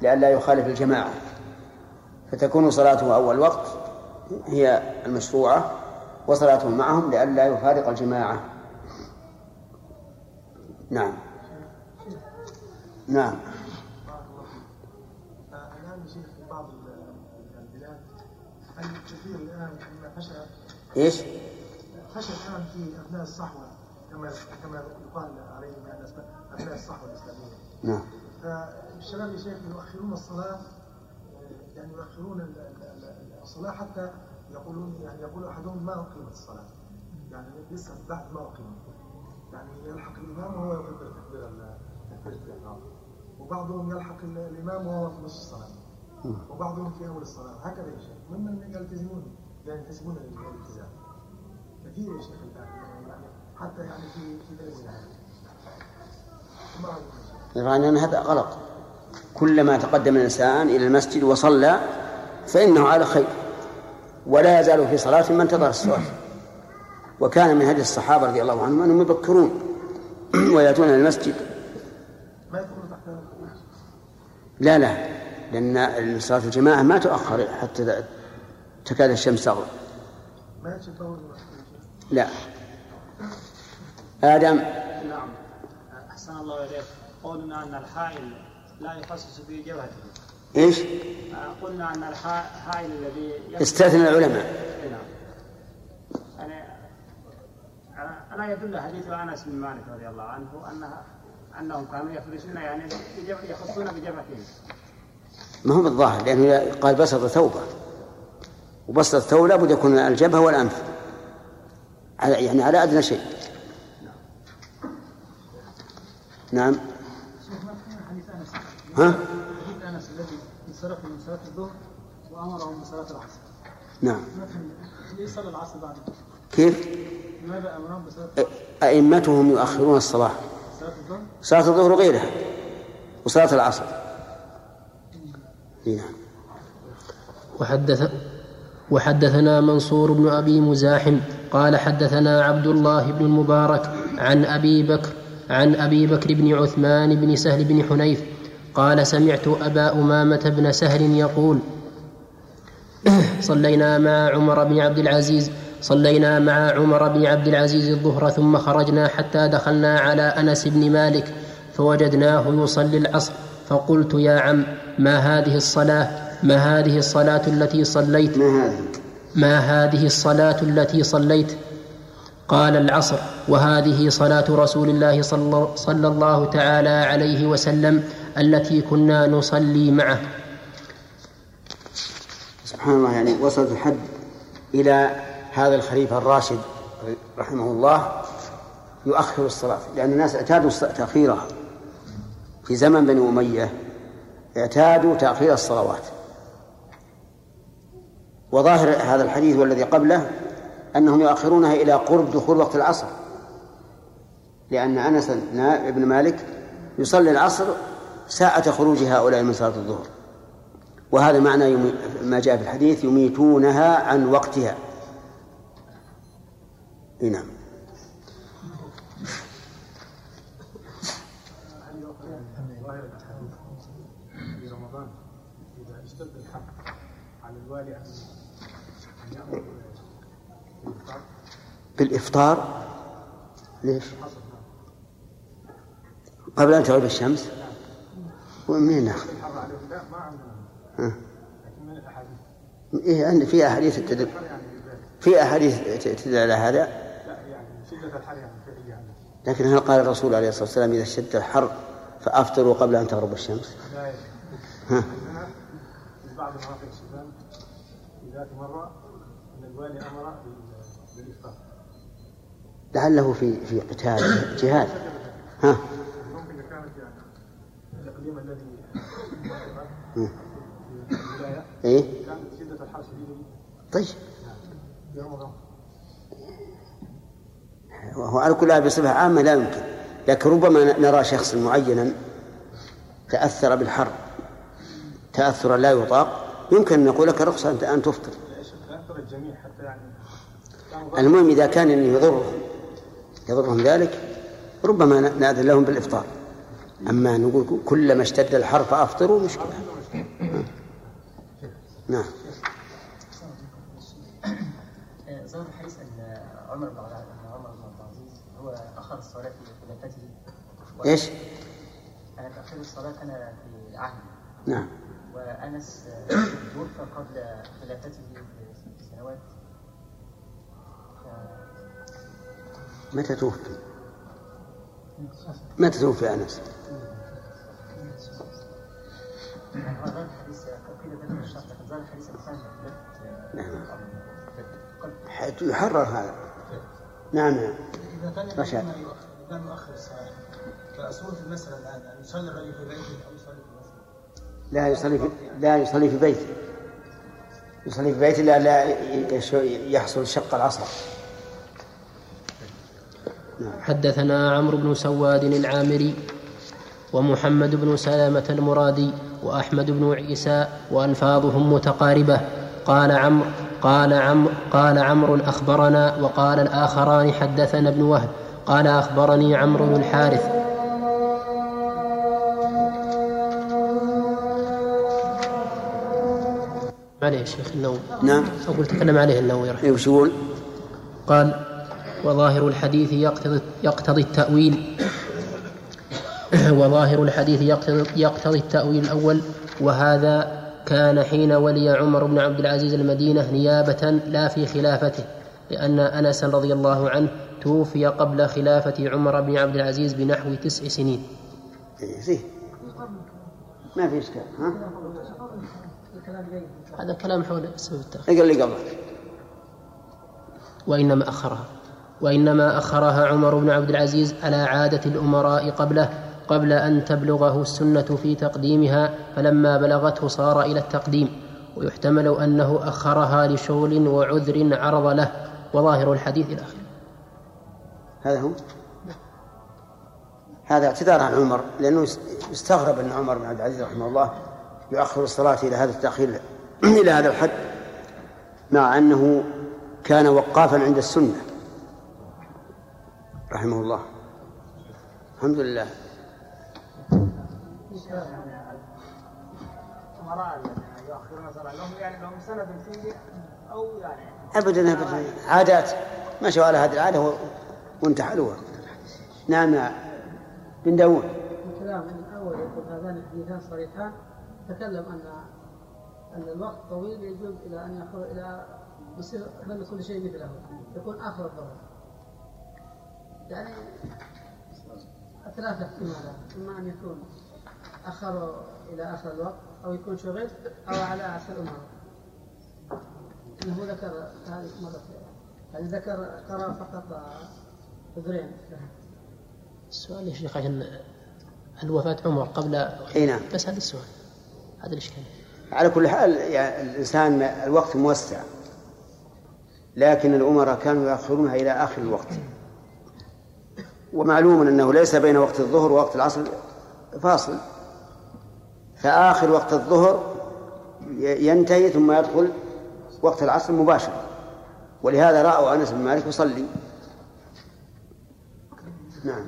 لئلا يخالف الجماعة. فتكون صلاته أول وقت هي المشروعة وصلاته معهم لئلا يفارق الجماعة. نعم. نعم الآن شيخ في بعض البلاد الكثير الآن خشى إيش؟ خشى الآن في أبناء الصحوة كما كما يقال عليهم أبناء الصحوة الإسلامية. نعم. فالشباب يا شيخ يؤخرون الصلاة يعني يؤخرون ال- ال- ال- الصلاة حتى يقولون يعني يقول أحدهم ما أقيمت الصلاة. يعني لسه بعد ما أقيمت. يعني يلحق الإمام وهو يكبر تكبير وبعضهم يلحق ال- الإمام وهو في نصف الصلاة. وبعضهم في أول الصلاة. هكذا يا شيخ. ممن يلتزمون ينتسبون للالتزام. كثير يا شيخ الآن. يعني حتى يعني في في بلدنا؟ يعني أن هذا غلط. كلما تقدم الإنسان إلى المسجد وصلى فإنه على خير. ولا يزال في صلاة من انتظر الصلاة. وكان من هدي الصحابة رضي الله عنهم أنهم يبكرون ويأتون إلى المسجد. لا لا لأن صلاة الجماعة ما تؤخر حتى تكاد الشمس تغرب. ما. لا. آدم. نعم. أحسن الله إليك. قلنا أن الحائل لا يخصص في جبهته. إيش؟ آه، قلنا أن الحائل الذي يخصص- استثنى العلماء. نعم. يعني على- ألا يدل حديث أنس بن مالك رضي الله عنه أنها أنهم كانوا يفرشون يعني يخصون بجبهتهم. ما هو بالظاهر لأنه قال بسط ثوبه وبسط الثوب لابد يكون الجبهة والأنف. على يعني على أدنى شيء. نعم. ها؟ حديث انس الذي انصرف من صلاه الظهر وامرهم بصلاه العصر نعم. ليه صلى العصر بعد كيف؟ لماذا أمرهم بصلاه أ- أئمتهم يؤخرون الصلاة؟ صلاة الظهر؟ وغيرها. وصلاة العصر. إي نعم. وحدث وحدثنا منصور بن أبي مزاحم قال حدثنا عبد الله بن المبارك عن أبي بكر عن أبي بكر بن عثمان بن سهل بن حنيف قال سمعت أبا أمامة بن سهل يقول صلينا مع عمر بن عبد العزيز صلينا مع عمر بن عبد العزيز الظهر ثم خرجنا حتى دخلنا على أنس بن مالك فوجدناه يصلي العصر. فقلت يا عم ما هذه الصلاة؟ ما هذه الصلاة التي صليت؟ ما هذه؟ ما هذه الصلاة التي صليت؟ قال العصر. وهذه صلاة رسول الله صلى الله تعالى عليه وسلم التي كنا نصلي معه. سبحان الله يعني وصلت الحد إلى هذا الخليفة الراشد رحمه الله يؤخر الصلاة لأن الناس اعتادوا تأخيرها. في زمن بني أمية اعتادوا تأخير الصلوات. وظاهر هذا الحديث والذي قبله أنهم يؤخرونها إلى قرب دخول وقت العصر. لأن أنس بن مالك يصلي العصر ساعة خروج هؤلاء من صلاة الظهر. وهذا معنى ما جاء في الحديث يميتونها عن وقتها. نعم في رمضان اذا اشتد الحر على الوالي ان يامر بالإفطار بالإفطار ليش؟ قبل أن تغيب الشمس ومنين ناخذ؟ إيه عندي في أحاديث تدل في أحاديث تدل على هذا الحر يعني لكن هل قال الرسول عليه الصلاة والسلام إذا اشتد الحر فأفطروا قبل أن تغرب الشمس؟ لا. ها. في بعض مناطق في ذات الوالي لعله في في قتال جهاد. ها. ممكن كانت يعني الاقليم الذي. في إيه؟ كانت شدة الحر شديدة. جدا طيب في رمضان وهو على كل بصفة عامة لا يمكن. لكن ربما نرى شخصا معينا تأثر بالحر تأثرا لا يطاق. يمكن أن نقول لك رخصة أنت أن تفطر. المهم إذا كان يضرهم يضرهم ذلك ربما نأذن لهم بالإفطار. أما نقول كلما اشتد الحر فأفطروا مشكلة نعم. ظهر الحديث أن عمر بن عبد ان عمر بن عبد العزيز هو اخر الصلاه في خلافته إيش؟ أنا تاخير الصلاة كان في عهدي نعم. وأنس توفى قبل خلافته بست سنوات. متى توفي؟ متى؟ توفي الانسان نعم. يحرر هذا. نعم نعم. رشاد. لا نؤخر الصلاه الآن أن يصلي الرجل في بيته أو يصلي في المسجد لا يصلي في لا يصلي في بيته. يصلي في بيته لا لا يحصل شق العصر حدثنا عمرو بن سواد العامري ومحمد بن سلامة المرادي وأحمد بن عيسى وألفاظهم متقاربة. قال عمرو قال عمرو قال عمرو أخبرنا وقال الآخران حدثنا ابن وهب. قال أخبرني عمرو بن الحارث. عليه يا شيخ النووي. نعم. أقول تكلم عليه النووي رحمه وش يقول؟ قال وظاهر الحديث يقتضي, يقتضي التأويل. <clears throat> وظاهر الحديث يقتضي, يقتضي التأويل الأول. وهذا كان حين ولي عمر بن عبد العزيز المدينة نيابة لا في خلافته لأن أنس رضي الله عنه توفي قبل خلافة عمر بن عبد العزيز بنحو تسع سنين. إيه ما في إشكال ها؟ هذا كلام حول سبب التأخير. اقرا اللي قبله وإنما أخرها وإنما أخرها عمر بن عبد العزيز على عادة الأمراء قبله قبل أن تبلغه السنة في تقديمها فلما بلغته صار إلى التقديم. ويحتمل أنه أخرها لشغل وعذر عرض له. وظاهر الحديث إلى آخره. هذا هو؟ هذا اعتذار عن عمر لأنه يستغرب أن عمر بن عبد العزيز رحمه الله يؤخر الصلاة إلى هذا التأخير <clears throat> إلى هذا الحد مع أنه كان وقافا عند السنة. رحمه الله. الحمد لله. ابدا ابدا. عادات. مشوا على هذه العادة و- وانتحلوها نعم. بن داود الكلام اول يقول هذان الحديثان صريحان. تكلم أن أن الوقت طويل يجوز إلى أن ياخذ إلى يصير بل كل شيء مثله يكون آخر الظهر. يعني ثلاثة احتمالات إما أن يكون آخر إلى آخر الوقت أو يكون شغل أو على عكس الامر إنه ذكر هذه مرة يعني ذكر ترى فقط عذرين السؤال يا شيخ عشان هل وفاة عمر قبل إي نعم. بس هذا السؤال. هذا الإشكال. على كل حال يعني الإنسان الوقت موسع لكن الأمراء كانوا ياخرونها إلى آخر الوقت. ومعلوم أنه ليس بين وقت الظهر ووقت العصر فاصل. فآخر وقت الظهر ينتهي ثم يدخل وقت العصر مباشرة ولهذا رأوا أنس بن مالك يصلي. نعم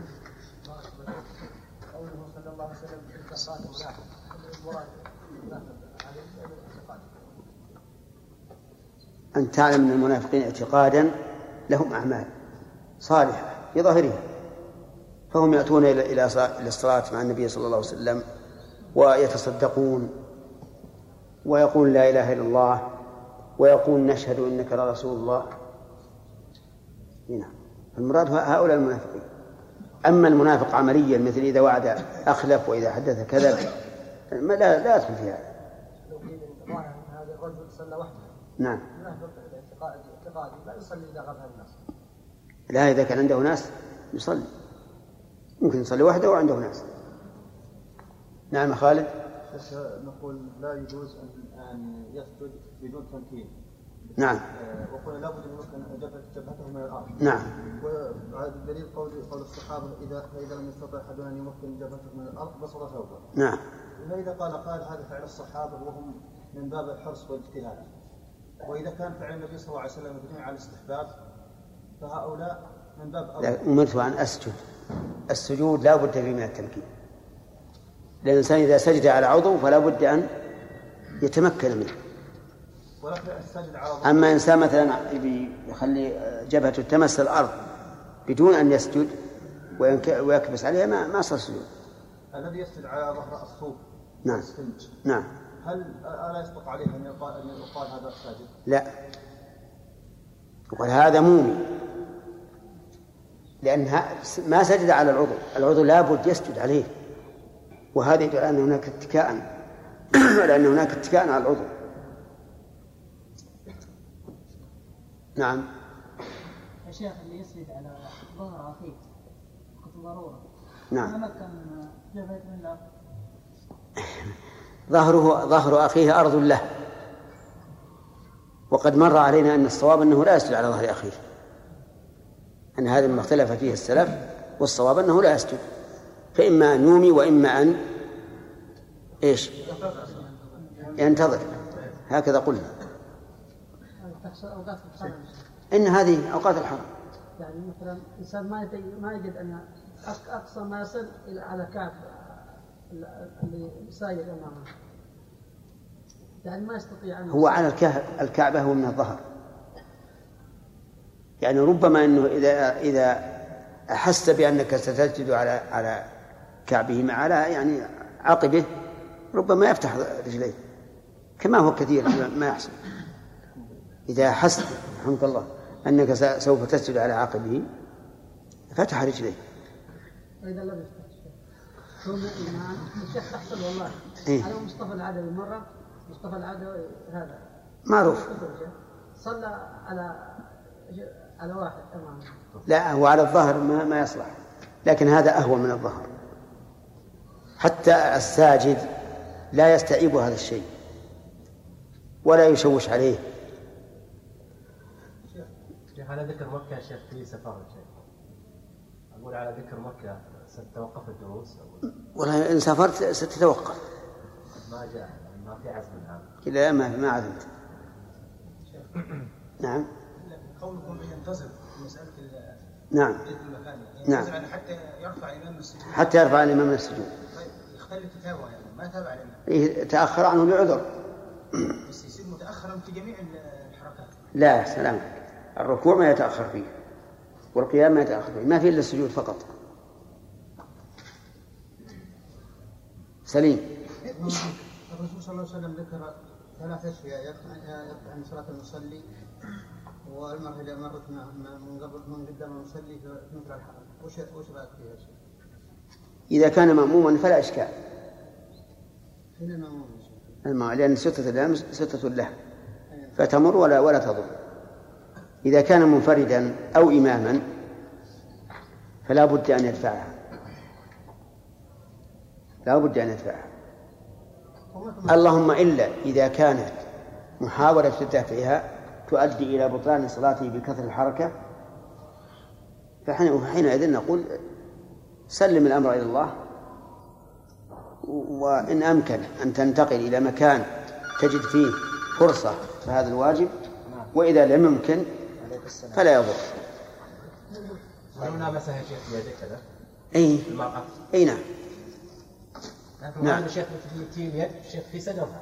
قوله صلى الله عليه وسلم تلك الصلاه منافق المراد منافق على الاعتقاد أن تعلم أن المنافقين اعتقادا لهم أعمال صالحة في ظاهرها فهم يأتون إلى إلى صلاة- إلى الصلاة مع النبي صلى الله عليه وسلم ويتصدقون ويقول لا إله إلا الله ويقول نشهد إنك لرسول الله. نعم. المراد هؤلاء المنافقين. أما المنافق عمليا مثل إذا وعد أخلف وإذا حدث كذب لا لا يدخل في هذا. لو قيل إن هذا الرجل صلى وحده. نعم. لا يصلي إذا غاب الناس لا إذا كان عنده ناس يصلي. ممكن يصلي وحده وعنده ناس. نعم يا خالد. نقول لا يجوز ان أن يسجد بدون تمكين. نعم. آه، وقلنا لابد أن يمكن جبهة- جبهته من الأرض نعم. وعلى الدليل قول قول الصحابة اذا فاذا لم يستطع أحدنا أن يمكن جبهته من الأرض بسط ثوبه. نعم. فاذا قال قال هذا فعل الصحابة وهم من باب الحرص والإجتهاد. وإذا كان فعل النبي صلى الله عليه وسلم مبني على الاستحباب فهؤلاء من باب اولى لا، أمرت أن أسجد السجود لا بد فيه من التمكين. لأن الإنسان إذا سجد على عضو فلا بد أن يتمكن منه. أما إنسان مثلا يخلي جبهته تمس الأرض بدون أن يسجد ويكبس عليها ما ما صار سجود. الذي يسجد على ظهر الصوف نعم. نعم. هل ألا يصدق عليه أن يقال أن يقال هذا ساجد؟ لا. يقول هذا مومي لأن ما سجد على العضو. العضو لابد يسجد عليه. وهذا يدل على أن هناك اتكاء. <clears throat> على أن هناك اتكاء على العضو. نعم. يا شيخ اللي يسجد على ظهر اخيه وقت نعم. تمكن جبهة من الأرض <laughs> ظهره ظهر أخيه أرض له. وقد مر علينا أن الصواب أنه لا يسجد على ظهر أخيه. أن هذا ما اختلف فيه السلف والصواب أنه لا يسجد. فإما أن يومي وإما أن إيش؟ ينتظر. هكذا قلنا. إن هذه أوقات الحرم يعني مثلا الانسان ما ما يجد أن أق- أقصى ما يصل إلى على كعب اللي ساير امامه يعني ما يستطيع أن هو على الكعبة هو من الظهر. يعني ربما أنه إذا إذا أحس بأنك ستسجد على على كعبه مع على يعني عقبه ربما يفتح رجليه. كما هو كثير ما يحصل. إذا أحس رحمك الله أنك سوف تسجد على عقبه فتح رجليه. الشيخ ثم الإمام الشيخ تحصل والله. إيه. على مصطفى العدوي مرة. مصطفى العدوي هذا. معروف. صلى على على واحد أمامه. لا هو على الظهر ما, ما يصلح. لكن هذا أهون من الظهر حتى الساجد لا يستعيب هذا الشيء. ولا يشوش عليه. شيخ على ذكر مكة يا شيخ في سفر شيخ. أقول على ذكر مكة. ستتوقف الدروس أو والله إن سافرت ستتوقف. ما جاء ما في عزم الآن. لا ما ما عزمت. نعم. قولكم ينتظر في مسألة ال- نعم. يعني نعم. ينتظر يعني حتى يرفع الإمام من السجود. حتى يرفع الإمام من السجود. طيب يختلف كتابه يعني ما تابع الإمام؟ إيه، تأخر عنه لعذر. بس يصير متأخرا في جميع الحركات. لا سلام. الركوع ما يتأخر فيه. والقيام ما يتأخر فيه. ما في إلا السجود فقط. سليم. الرسول صلى الله عليه وسلم ذكر ثلاث أشياء يقطع عن صلاة المصلي والمرة إذا مرت من قبل من قدام المصلي في مثل الحركه وش وش رأيك فيها؟ إذا كان مأموما فلا إشكال؟ الماء لأن ستة الأمس ستة له فتمر ولا ولا تضر. إذا كان منفردا أو إماما فلا بد أن يدفعها. لا بد أن يدفعها اللهم إلا إذا كانت محاولة دفعها تؤدي إلى بطلان صلاته بكثرة الحركة فحين- فحينئذ نقول سلم الأمر إلى الله وإن أمكن أن تنتقل إلى مكان تجد فيه فرصة فهذا الواجب وإذا لم يمكن فلا يضر. لامسها يا شيخ بيده كذا؟ أي المرأة؟ أي نعم. لكن نعم. نعم. شيخ في في اليد شيخ في صدرها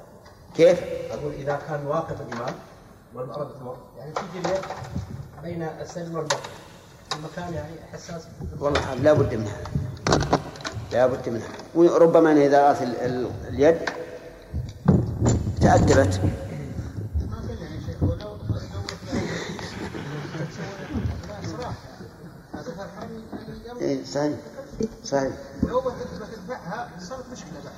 كيف؟ أقول إذا كان واقف الإمام والمرأة تمر يعني تيجي اليد بين السن والبطن المكان يعني حساس. والله لا بد منها. لا بد منها. وربما أن إذا رأت ال- ال- اليد تأدبت يعني إيه صحيح. صحيح. لو ما تدفعها صارت مشكلة بعد.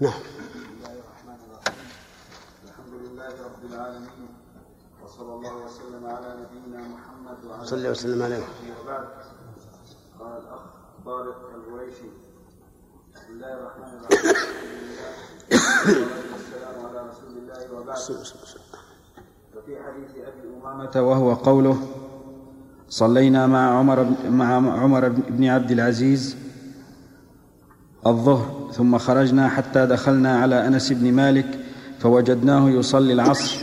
نعم. بسم الله الرحمن الرحيم الحمد لله رب العالمين وصلى الله وسلم على نبينا محمد وعلى صلى الله وسلم عليه. وبعد قال الاخ طارق القريشي بسم الله الرحمن الرحيم الحمد لله والصلاه والسلام على رسول الله وبعد وفي حديث أبي أمامة وهو قوله صلينا مع عمر مع عمر بن عبد العزيز الظهر ثم خرجنا حتى دخلنا على أنس بن مالك فوجدناه يصلي العصر.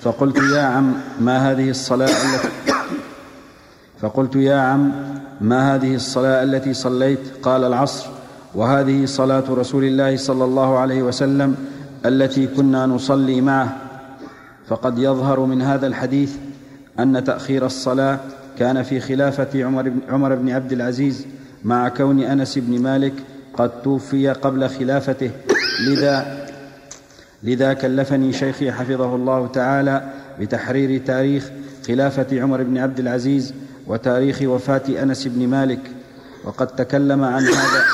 فقلت يا عم ما هذه الصلاة التي؟ فقلت يا عم ما هذه الصلاة التي صليت؟ قال العصر. وهذه صلاة رسول الله صلى الله عليه وسلم التي كنا نصلي معه. فقد يظهر من هذا الحديث أن تأخير الصلاة كان في خلافة عمر بن, عمر بن عبد العزيز مع كون أنس بن مالك قد توفي قبل خلافته. لذا لذا كلفني شيخي حفظه الله تعالى بتحرير تاريخ خلافة عمر بن عبد العزيز وتاريخ وفاة أنس بن مالك. وقد تكلم عن هذا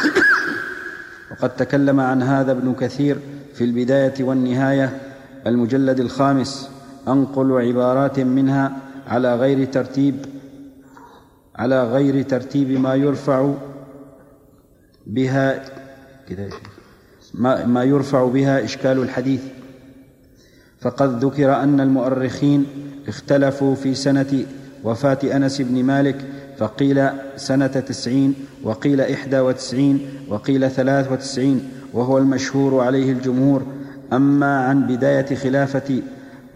وقد تكلم عن هذا ابن كثير في البداية والنهاية المجلد الخامس. أنقل عبارات منها على غير ترتيب على غير ترتيب ما يرفع بها. ما, ما يرفع بها إشكال الحديث فقد ذكر أن المؤرخين اختلفوا في سنة وفاة أنس بن مالك فقيل سنة تسعين وقيل إحدى وتسعين وقيل ثلاث وتسعين وهو المشهور عليه الجمهور أما عن بداية خلافة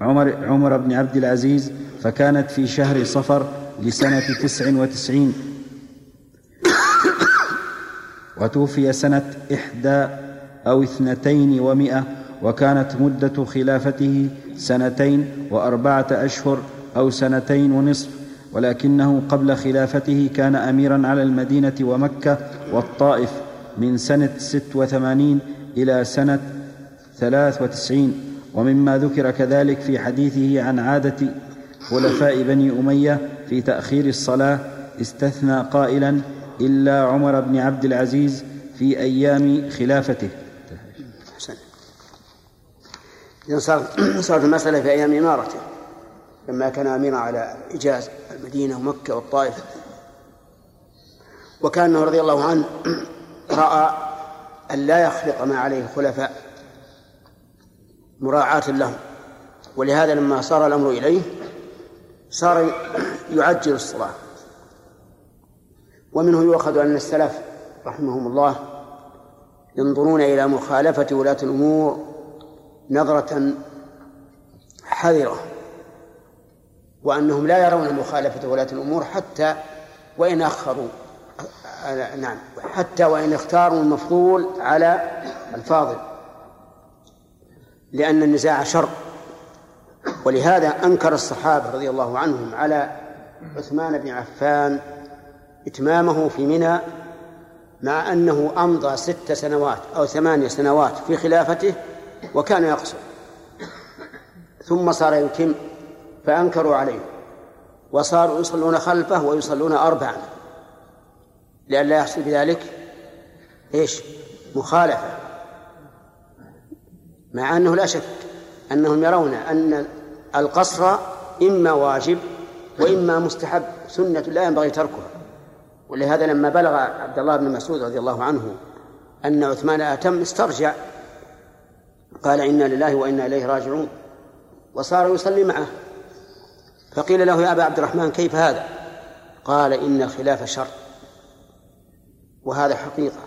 عمر, عمر بن عبد العزيز فكانت في شهر صفر لسنة تسع وتسعين. وتوفي سنة إحدى أو اثنتين ومائة وكانت مدة خلافته سنتين وأربعة أشهر أو سنتين ونصف ولكنه قبل خلافته كان أميرا على المدينة ومكة والطائف من سنة ست وثمانين إلى سنة ثلاث وتسعين. ومما ذكر كذلك في حديثه عن عادة خلفاء بني أمية في تأخير الصلاة استثنى قائلا إلا عمر بن عبد العزيز في أيام خلافته. إذا صارت صارت المسألة في أيام إمارته. لما كان أميرا على الحجاز المدينة ومكة والطائف. وكان رضي الله عنه <clears throat> رأى أن لا يخلق ما عليه الخلفاء مراعاة لهم. ولهذا لما صار الأمر إليه صار يعجل الصلاة. ومنه يؤخذ أن السلف رحمهم الله ينظرون إلى مخالفة ولاة الأمور نظرة حذرة وأنهم لا يرون مخالفة ولاة الأمور حتى وإن أخروا نعم حتى وإن اختاروا المفضول على الفاضل. لأن النزاع شر ولهذا أنكر الصحابة رضي الله عنهم على عثمان بن عفان إتمامه في منى مع أنه أمضى ست سنوات أو ثمانية سنوات في خلافته وكان يقصر. ثم صار يتم فأنكروا عليه وصاروا يصلون خلفه ويصلون أربعا لئلا يحصل بذلك إيش؟ مخالفة. مع أنه لا شك أنهم يرون أن القصر إما واجب وإما مستحب سنة لا ينبغي تركها. ولهذا لما بلغ عبد الله بن مسعود رضي الله عنه أن عثمان أتم استرجع. قال إنا لله وإنا إليه راجعون. وصار يصلي معه. فقيل له يا أبا عبد الرحمن كيف هذا؟ قال إن الخلاف شر. وهذا حقيقة.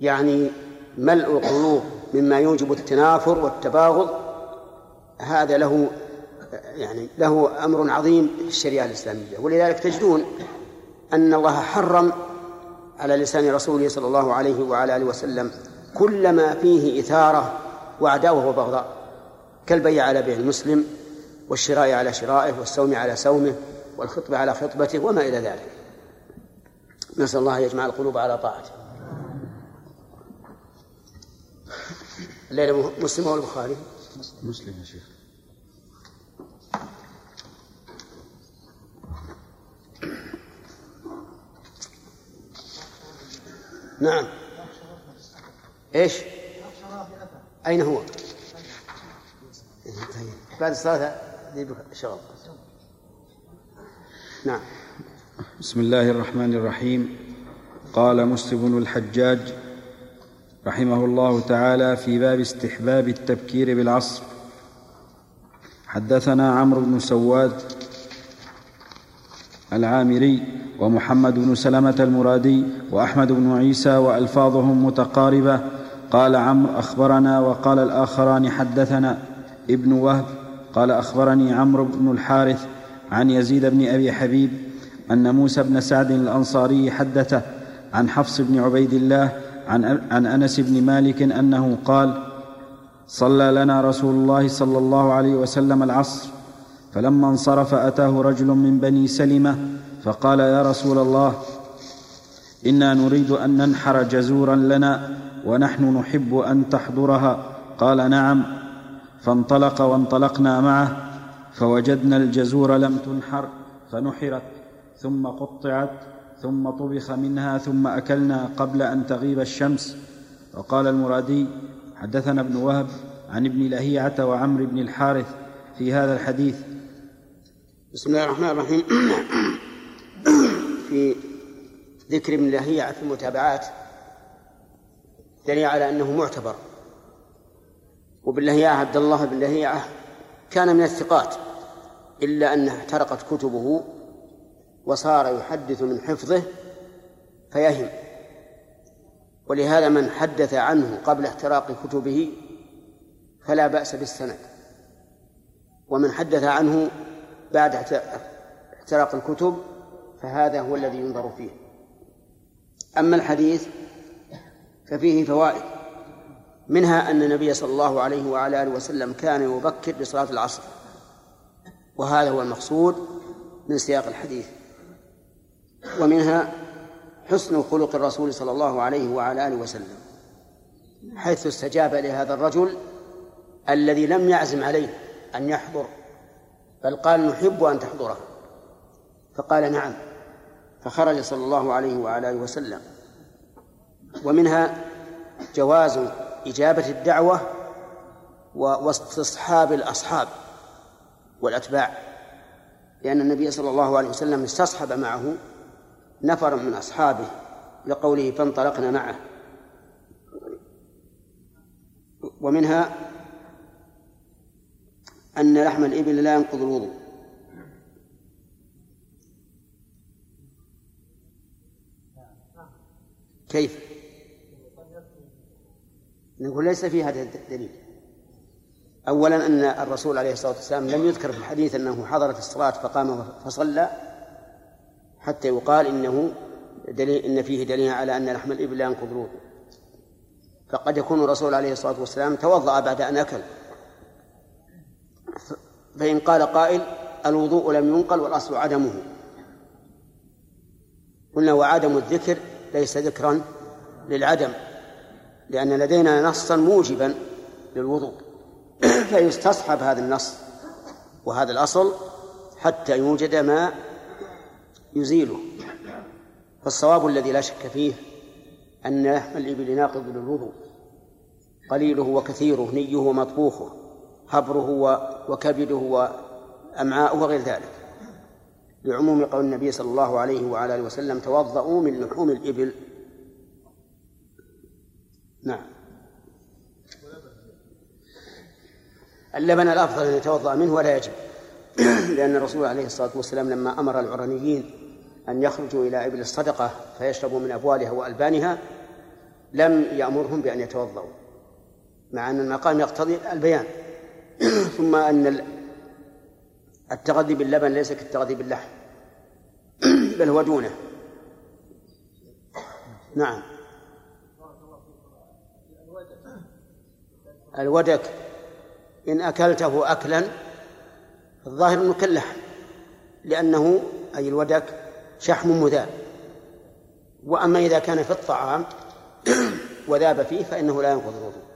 يعني ملء القلوب مما يوجب التنافر والتباغض هذا له يعني له أمر عظيم في الشريعة الإسلامية. ولذلك تجدون أن الله حرم على لسان رسوله صلى الله عليه وعلى آله وسلم كل ما فيه إثارة وعداوة وبغضاء كالبيع على بيع المسلم والشراء على شرائه والسوم على سومه والخطبة على خطبته وما إلى ذلك. نسأل الله أن يجمع القلوب على طاعته. الليلة مسلم أو البخاري مسلم يا شيخ. نعم. إيش؟ أين هو؟ بعد الصلاة شغل. نعم. بسم الله الرحمن الرحيم. قال مسلم بن الحجاج رحمه الله تعالى في باب استحباب التبكير بالعصر حدثنا عمرو بن سواد العامري ومحمد بن سلمة المرادي وأحمد بن عيسى وألفاظهم متقاربة. قال عمرو أخبرنا وقال الآخران حدثنا ابن وهب. قال أخبرني عمرو بن الحارث عن يزيد بن أبي حبيب أن موسى بن سعد الأنصاري حدثه عن حفص بن عبيد الله عن, عن أنس بن مالك أنه قال صلى لنا رسول الله صلى الله عليه وسلم العصر فلما انصرف أتاه رجل من بني سلمة فقال يا رسول الله إنا نريد أن ننحر جزورا لنا ونحن نحب أن تحضرها. قال نعم. فانطلق وانطلقنا معه فوجدنا الجزور لم تنحر فنحرت ثم قطعت ثم طبخ منها ثم أكلنا قبل أن تغيب الشمس. وقال المرادي حدثنا ابن وهب عن ابن لهيعة وعمرو بن الحارث في هذا الحديث. بسم الله الرحمن الرحيم. في ذكر ابن لهيعه في المتابعات دليل على أنه معتبر. وابن لهيعه عبد الله بن لهيعه كان من الثقات إلا أنها احترقت كتبه وصار يحدث من حفظه فيهم. ولهذا من حدث عنه قبل احتراق كتبه فلا بأس بالسند. ومن حدث عنه بعد احتراق الكتب فهذا هو الذي ينظر فيه. أما الحديث ففيه فوائد منها أن النبي صلى الله عليه وعلى آله وسلم كان يبكر بصلاة العصر وهذا هو المقصود من سياق الحديث. ومنها حسن خلق الرسول صلى الله عليه وعلى آله وسلم حيث استجاب لهذا الرجل الذي لم يعزم عليه أن يحضر بل قال نحب أن تحضره. فقال نعم. فخرج صلى الله عليه وعلى آله وسلم. ومنها جواز إجابة الدعوة واستصحاب الأصحاب والأتباع. لأن النبي صلى الله عليه وسلم استصحب معه نفر من أصحابه لقوله فانطلقنا معه. ومنها أن لحم الإبل لا ينقض الوضوء. كيف؟ نقول ليس في هذا الدليل. أولا أن الرسول عليه الصلاة والسلام لم يذكر في الحديث أنه حضرت الصلاة فقام فصلى حتى يقال إنه دليل إن فيه دليل على أن لحم الإبل لا ينقض فقد يكون الرسول عليه الصلاة والسلام توضأ بعد أن أكل. فإن قال قائل الوضوء لم ينقل والأصل عدمه. قلنا وعدم الذكر ليس ذكرا للعدم لأن لدينا نصا موجبا للوضوء. <clears throat> فيستصحب هذا النص وهذا الأصل حتى يوجد ما يزيله. فالصواب الذي لا شك فيه أن لحم الإبل ناقض للوضوء. قليله وكثيره نيه ومطبوخه هبره وكبده وأمعاؤه وغير ذلك. لعموم قول النبي صلى الله عليه وعلى آله وسلم توضؤوا من لحوم الإبل. نعم. اللبن الأفضل أن يتوضأ منه ولا يجب <clears throat> لأن الرسول عليه الصلاة والسلام لما أمر العرنيين أن يخرجوا إلى إبل الصدقة فيشربوا من أبوالها وألبانها لم يأمرهم بأن يتوضأوا مع أن المقام يقتضي البيان. <clears throat> ثم أن التغذي باللبن ليس كالتغذي باللحم. <clears throat> بل هو دونه. نعم. الودك إن أكلته أكلا الظاهر أنه كاللحم لأنه أي الودك شحم مذاب. وأما إذا كان في الطعام <clears throat> وذاب فيه فإنه لا ينقض الوضوء.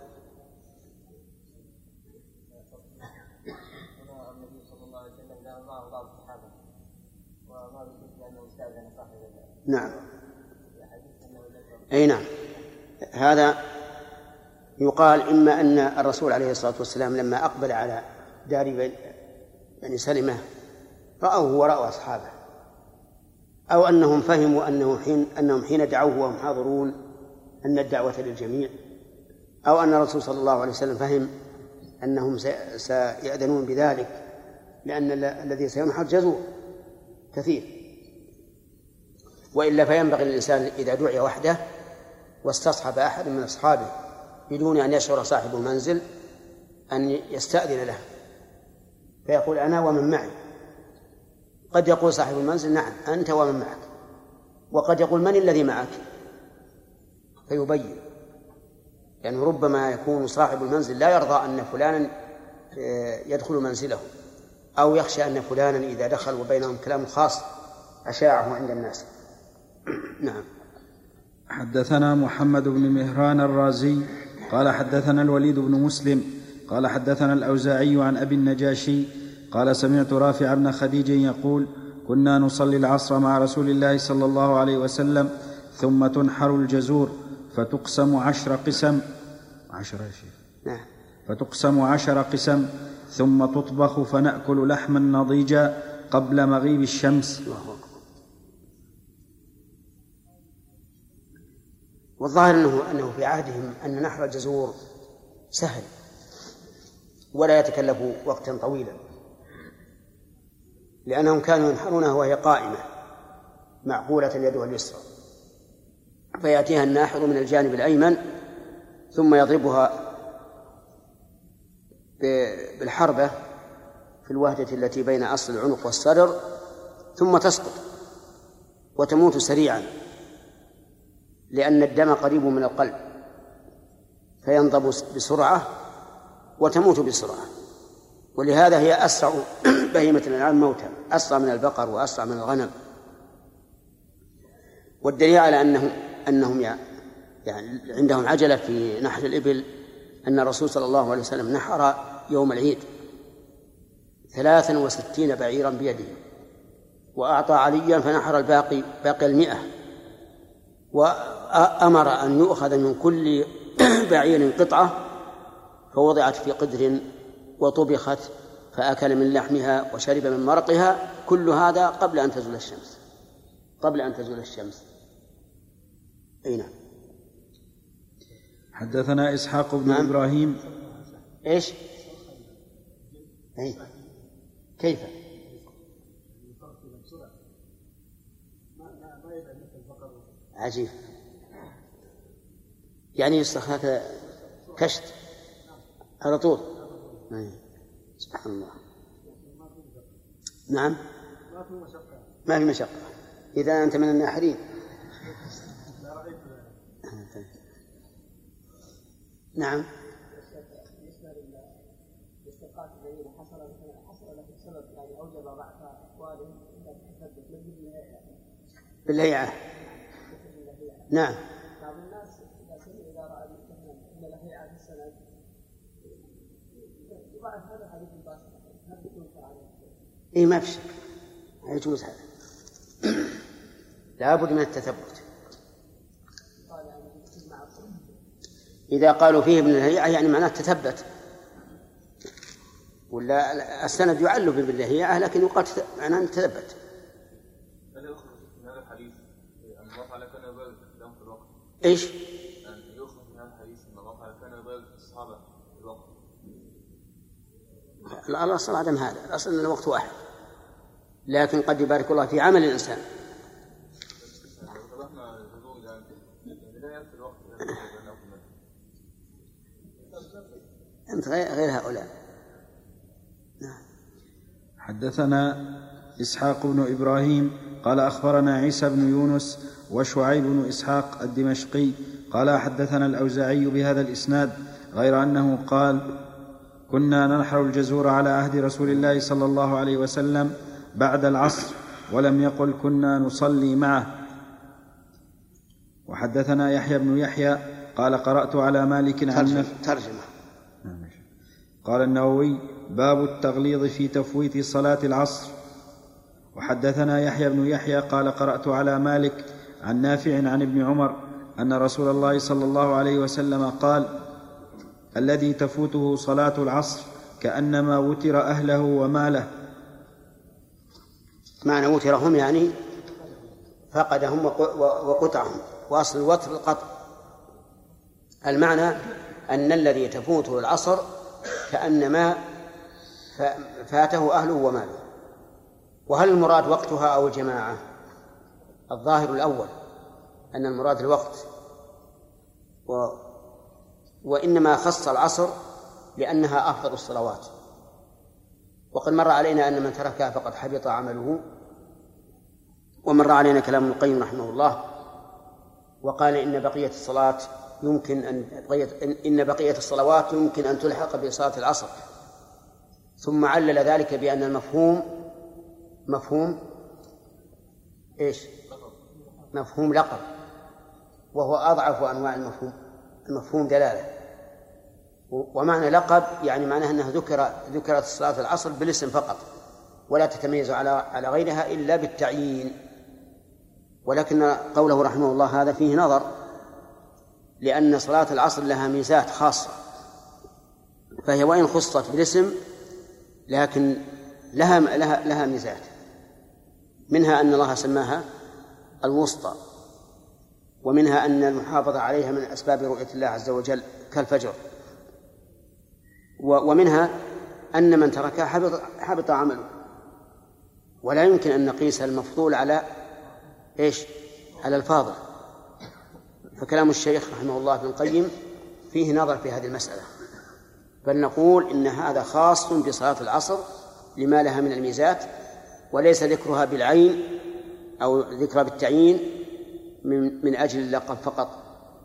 نعم. أي نعم. هذا يقال إما أن الرسول عليه الصلاة والسلام لما أقبل على دار بني سلمة رأوه ورأوا أصحابه أو أنهم فهموا أنه حين أنهم حين دعوه وهم حاضرون أن الدعوة للجميع أو أن الرسول صلى الله عليه وسلم فهم أنهم سيأذنون بذلك لأن الذي سينحر جزور كثير. وإلا فينبغي للإنسان إذا دعي وحده واستصحب أحد من أصحابه بدون أن يشعر صاحب المنزل أن يستأذن له. فيقول أنا ومن معي. قد يقول صاحب المنزل نعم أنت ومن معك. وقد يقول من الذي معك؟ فيبين. لأنه يعني ربما يكون صاحب المنزل لا يرضى أن فلانا آه، يدخل منزله أو يخشى أن فلانا إذا دخل وبينهم كلام خاص أشاعه عند الناس. <coughs> نعم. حدثنا محمد بن مهران الرازي قال حدثنا الوليد بن مسلم قال حدثنا الأوزاعي عن أبي النجاشي قال سمعت رافع بن خديج يقول كنا نصلي العصر مع رسول الله صلى الله عليه وسلم ثم تنحر الجزور فتقسم عشر قسم. عشر يا شيخ. نعم. فتقسم عشر قسم ثم تطبخ فنأكل لحما نضيجا قبل مغيب الشمس. الله والظاهر انه أنه في عهدهم أن نحر الجزور سهل. ولا يتكلف وقتا طويلا. لأنهم كانوا ينحرونها وهي قائمة معقولة يدها اليسرى. فيأتيها الناحر من الجانب الأيمن ثم يضربها بالحربة في الوهدة التي بين أصل العنق والصدر ثم تسقط وتموت سريعا. لأن الدم قريب من القلب فينضب بسرعة وتموت بسرعة. ولهذا هي أسرع <clears throat> بهيمة الأنعام موتا أسرع من البقر وأسرع من الغنم. والدليل على أنه أنهم يعني عندهم عجلة في نحر الإبل أن الرسول صلى الله عليه وسلم نحر يوم العيد ثلاثا وستين بعيرا بيده وأعطى عليا فنحر الباقي باقي المئة. وأمر أن يؤخذ من كل <clears throat> بعير قطعة فوضعت في قدر وطبخت فأكل من لحمها وشرب من مرقها كل هذا قبل أن تزول الشمس. قبل أن تزول الشمس. أي نعم. حدثنا إسحاق بن نعم. إبراهيم. إيش؟ أي. كيف؟ عجيب. يعني يصلح هذا كشت. على طول. أي. سبحان الله. نعم. ما في مشقة. إذا أنت من الناحرين. نعم. بالنسبة للاستيقاظ الذين حصل حصل له سبب يعني اوجب ضعف اقوالهم الا بالتثبت مثل بالهيعة نعم بعض الناس اذا سمع اذا راى مثلا ان الهيعه في السند يضعف هذا الحديث مباشره هل ينكر عليه؟ إيه ما في شك. يجوز هذا. لابد من التثبت. إذا قالوا فيه ابن الهيعة يعني معناه تثبت ولا السند يعل بالهيعة لكن يقال معناه تثبت. هل يخرج من هذا الحديث أن الله تعالى كان يبارك لهم في الوقت؟ إيش؟ أن يخرج من هذا الحديث أن الله تعالى كان يبارك الصحابة في الوقت. لا الأصل عدم هذا الأصل أن الوقت واحد. لكن قد يبارك الله في عمل الإنسان. أنت غير, هؤلاء. حدثنا إسحاق بن إبراهيم قال أخبرنا عيسى بن يونس وشعيب بن إسحاق الدمشقي قال حدثنا الأوزاعي بهذا الإسناد غير أنه قال كنا ننحر الجزور على عهد رسول الله صلى الله عليه وسلم بعد العصر ولم يقل كنا نصلي معه. وحدثنا يحيى بن يحيى قال قرأت على مالك عن ترجمة. قال النووي باب التغليظ في تفويت صلاة العصر. وحدثنا يحيى بن يحيى قال قرأت على مالك عن نافع عن ابن عمر أن رسول الله صلى الله عليه وسلم قال الذي تفوته صلاة العصر كأنما وتر أهله وماله. معنى وترهم يعني فقدهم وق- وقطعهم. وأصل الوتر القطع. المعنى أن الذي تفوته العصر كأنما ف- فاته أهله وماله. وهل المراد وقتها أو الجماعة؟ الظاهر الأول أن المراد الوقت. و وإنما خص العصر لأنها أفضل الصلوات. وقد مر علينا أن من تركها فقد حبط عمله ومر علينا كلام ابن القيم رحمه الله وقال إن بقية الصلاة يمكن أن إن بقية الصلوات يمكن أن تلحق بصلاة العصر. ثم علل ذلك بأن المفهوم مفهوم إيش؟ مفهوم لقب وهو أضعف أنواع المفهوم. المفهوم دلالة. ومعنى لقب يعني معناه أنها ذكر ذكرت صلاة العصر بالاسم فقط ولا تتميز على على غيرها إلا بالتعيين. ولكن قوله رحمه الله هذا فيه نظر لأن صلاة العصر لها ميزات خاصة فهي وإن خصت بالاسم لكن لها لها لها ميزات. منها أن الله سماها الوسطى. ومنها أن المحافظة عليها من أسباب رؤية الله عز وجل كالفجر. ومنها أن من تركها حبط حبط عمله. ولا يمكن أن نقيس المفضول على إيش؟ على الفاضل. فكلام الشيخ رحمه الله ابن القيم فيه نظر في هذه المسألة. بل نقول إن هذا خاص بصلاة العصر لما لها من الميزات وليس ذكرها بالعين أو ذكرها بالتعيين من من أجل اللقب فقط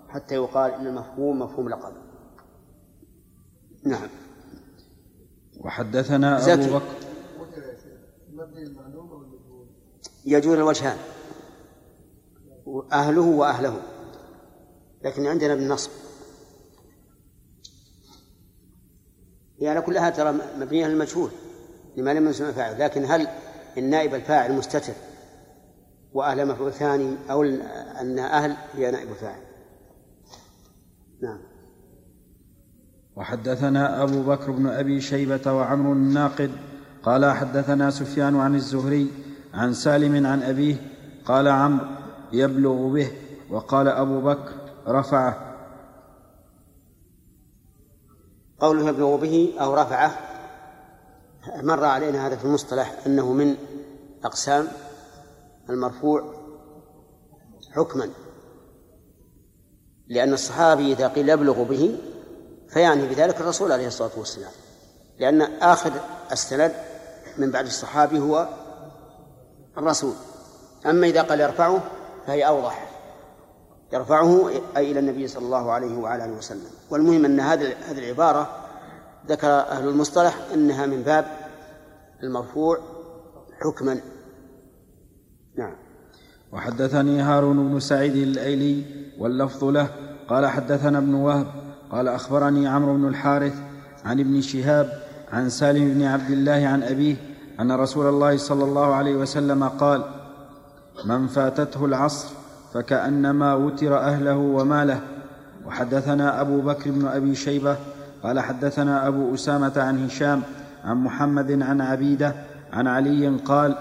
حتى يقال إن المفهوم مفهوم لقب. نعم. وحدثنا. أبو بكر. يجوز الوجهان أهله وأهله لكن عندنا بالنصب. هي على كلها ترى مبنية للمجهول لما لم يسمى فاعل لكن هل النائب الفاعل مستتر؟ وأهل مفعول ثاني أو أن أهل هي نائب الفاعل نعم. وحدثنا أبو بكر بن أبي شيبة وعمر الناقد قال حدثنا سفيان عن الزهري عن سالم عن أبيه قال عمرو يبلغ به وقال أبو بكر رفعه. قوله يبلغ به أو رفعه مر علينا هذا في المصطلح أنه من أقسام المرفوع حكما لأن الصحابي إذا قيل يبلغ به فيعني بذلك الرسول عليه الصلاة والسلام لأن آخر السند من بعد الصحابي هو الرسول. أما إذا قال يرفعه فهي أوضح يرفعه أي إلى النبي صلى الله عليه وعلى آله وسلم. والمهم أن هذه هذه العبارة ذكر أهل المصطلح أنها من باب المرفوع حكما. نعم. وحدثني هارون بن سعيد الأيلي واللفظ له قال حدثنا ابن وهب قال أخبرني عمرو بن الحارث عن ابن شهاب عن سالم بن عبد الله عن أبيه أن رسول الله صلى الله عليه وسلم قال من فاتته العصر فكأنما وتر أهله وماله. وحدثنا أبو بكر بن أبي شيبة قال حدثنا أبو أسامة عن هشام عن محمد عن عبيدة عن علي قال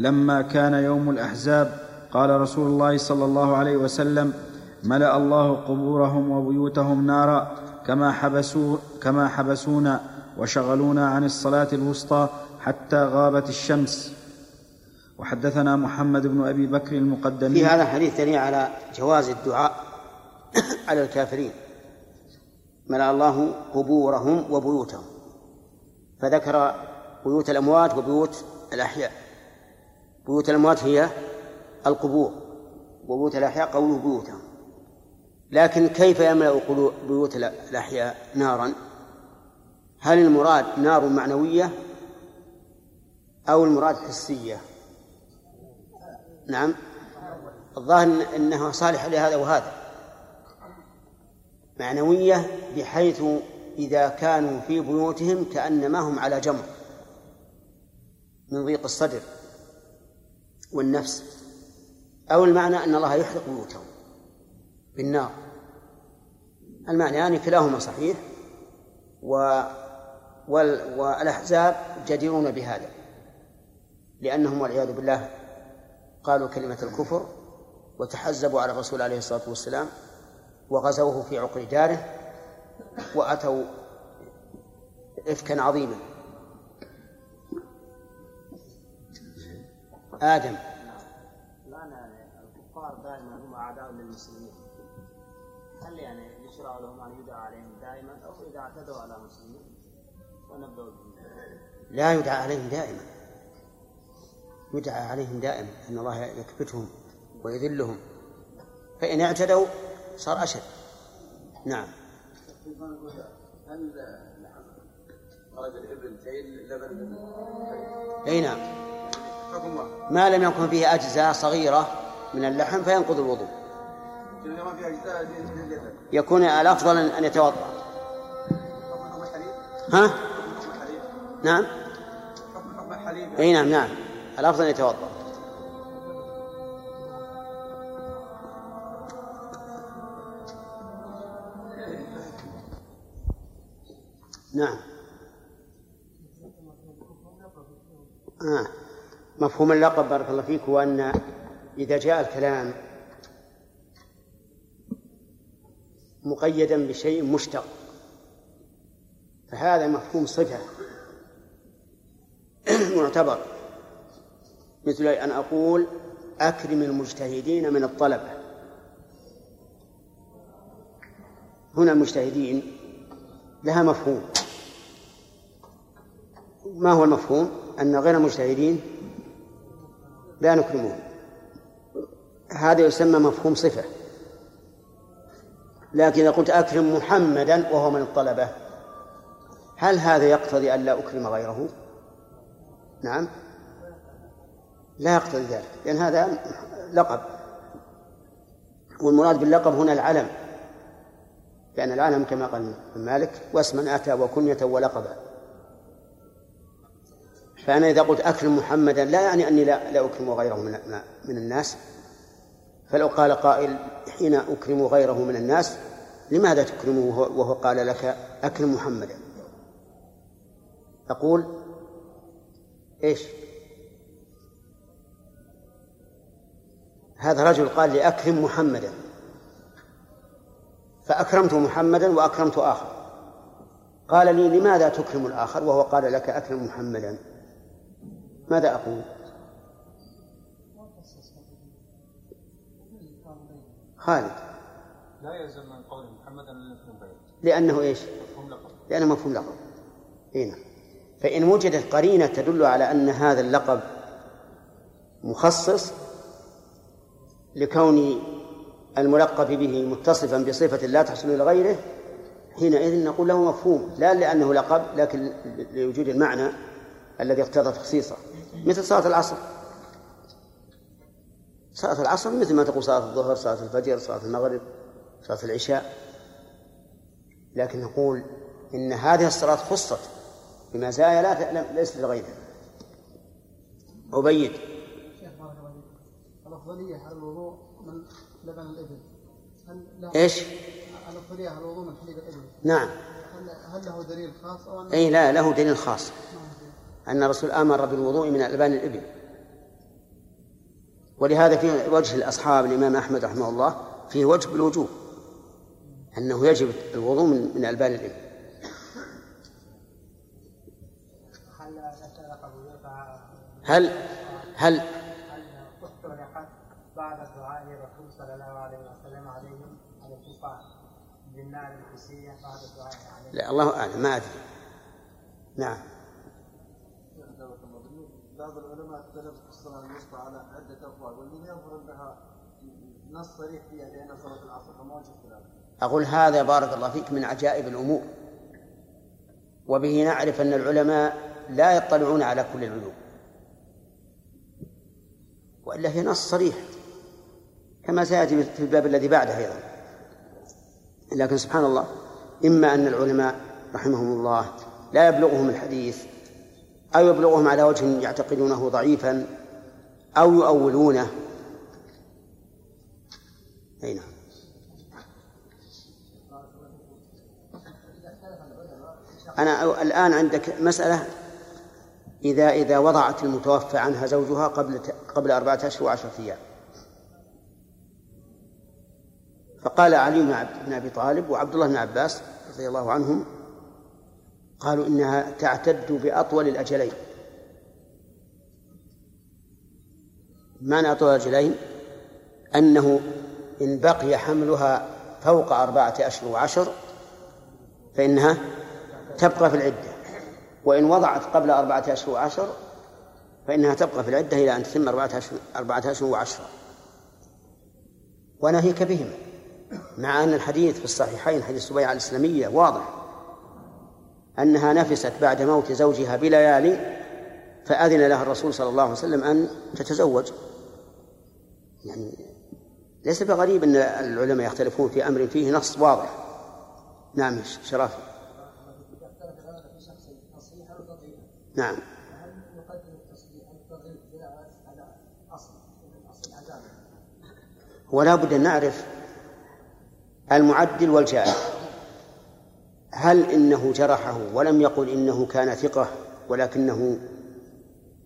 لما كان يوم الأحزاب قال رسول الله صلى الله عليه وسلم ملأ الله قبورهم وبيوتهم نارا كما حبسوا كما حبسونا وشغلونا عن الصلاة الوسطى حتى غابت الشمس. وحدثنا محمد بن أبي بكر المقدمي. في هذا الحديث دليل على جواز الدعاء <clears throat> على الكافرين. ملأ الله قبورهم وبيوتهم. فذكر بيوت الأموات وبيوت الأحياء. بيوت الأموات هي القبور وبيوت الأحياء قوله بيوتهم. لكن كيف يملأ بيوت الأحياء نارا؟ هل المراد نار معنوية أو المراد حسية؟ نعم. الظاهر أنه صالح لهذا وهذا. معنوية بحيث إذا كانوا في بيوتهم كأنما هم على جمر من ضيق الصدر. والنفس. أو المعنى أن الله يحرق بيوتهم بالنار. المعنى يعني كلاهما صحيح و والأحزاب جديرون بهذا لأنهم والعياذ بالله قالوا كلمة الكفر وتحزبوا على الرسول عليه الصلاة والسلام وغزوه في عقر داره وأتوا إفكا عظيما. آدم. الآن الكفار دائما هم أعداء للمسلمين. هل يعني يشرع لهم أن يدعى عليهم دائما أو إذا اعتدوا على المسلمين؟ ونبدأ لا يدعى عليهم دائما. يدعى عليهم دائما. أن الله يكبتهم ويذلهم. فإن اعتدوا صار أشد. نعم. هل خرج الابل زي اللبن أي نعم. ما لم يكن فيه أجزاء صغيرة من اللحم فينقض الوضوء. يكون الأفضل أن يتوضأ. ها؟ نعم. إي نعم نعم. الأفضل أن يتوضأ. نعم. آه. مفهوم اللقب بارك الله فيك هو أن إذا جاء الكلام مقيدا بشيء مشتق فهذا مفهوم صفة <clears throat> معتبر. مثل أن أقول أكرم المجتهدين من الطلبة. هنا المجتهدين لها مفهوم. ما هو المفهوم؟ أن غير المجتهدين لا نكرمه. هذا يسمى مفهوم صفة. لكن إذا قلت أكرم محمدا وهو من الطلبة هل هذا يقتضي أن لا أكرم غيره؟ نعم. لا يقتضي ذلك لأن هذا لقب. والمراد باللقب هنا العلم لأن العلم كما قال مالك واسما أتى وكنية ولقبا. فأنا إذا قلت أكرم محمدا لا يعني أني لا, لا أكرم غيره من, من الناس. فلو قال قائل حين أكرم غيره من الناس لماذا تكرمه وهو قال لك أكرم محمدا؟ أقول إيش؟ هذا رجل قال لي أكرم محمدا. فأكرمت محمدا وأكرمت آخر. قال لي لماذا تكرم الآخر؟ وهو قال لك أكرم محمدا. ماذا أقول؟ خالد. لا يلزم من قول محمد أن يكون بيت لأنه إيش؟ مفهوم لقب. لأنه مفهوم لقب. هنا فإن وجدت قرينة تدل على أن هذا اللقب مخصص لكون الملقب به متصفا بصفة لا تحصل لغيره حينئذ نقول له مفهوم لا لأنه لقب لكن لوجود المعنى الذي اقتضى تخصيصه. مثل صلاة العصر. صلاة العصر مثل ما تقول صلاة الظهر صلاة الفجر صلاة المغرب صلاة العشاء. لكن نقول إن هذه الصلاة خصت بمزايا لا ليست لغيرها. أبيد. شيخ بارك الله فيك. الأفضلية على الوضوء من لبن الإبل. هل له إيش؟ الأفضلية على الوضوء من حليب الإبل؟ نعم. هل هل له دليل خاص أو أي لا له دليل خاص. أن الرسول أمر بالوضوء من ألبان الإبل. ولهذا في وجه الأصحاب الإمام أحمد رحمه الله فيه وجه بالوجوب أنه يجب الوضوء من ألبان الإبل. هل هل بعد الدعاء للرسول صلى الله عليه وسلم عليهم على الكفار بالنار الحسية بعد الدعاء عليهم لا الله أعلم ما أدري. نعم. بعض العلماء اختلفوا في الصلاة الوسطى على عدة أقوال والذي يظهر أنها نص صريح فيها لأن صلاة العصر فما وجه اختلاف أقول هذا بارك الله فيك من عجائب الأمور. وبه نعرف أن العلماء لا يطلعون على كل العلوم. وإلا هي نص صريح كما سيأتي في الباب الذي بعده أيضا. لكن سبحان الله إما أن العلماء رحمهم الله لا يبلغهم الحديث أو يبلغهم على وجه يعتقدونه ضعيفا أو يؤولونه. أي نعم. أنا الآن عندك مسألة. إذا إذا وضعت المتوفى عنها زوجها قبل قبل أربعة أشهر وعشرة أيام. فقال علي بن أبي طالب وعبد الله بن عباس رضي الله عنهم قالوا إنها تعتد بأطول الأجلين. معنى أطول الأجلين؟ أنه إن بقي حملها فوق أربعة أشهر وعشر فإنها تبقى في العدة. وإن وضعت قبل أربعة أشهر وعشر فإنها تبقى في العدة إلى أن تتم أربعة أشهر وعشرة وناهيك بهما مع أن الحديث في الصحيحين حديث سبيعة الإسلامية واضح. أنها نفست بعد موت زوجها بليالي فأذن لها الرسول صلى الله عليه وسلم أن تتزوج. يعني ليس بغريب أن العلماء يختلفون في أمر فيه نص واضح. نعم شرافي. نعم. ولا بد أن نعرف المعدل والجائر هل إنه جرحه ولم يقل إنه كان ثقة ولكنه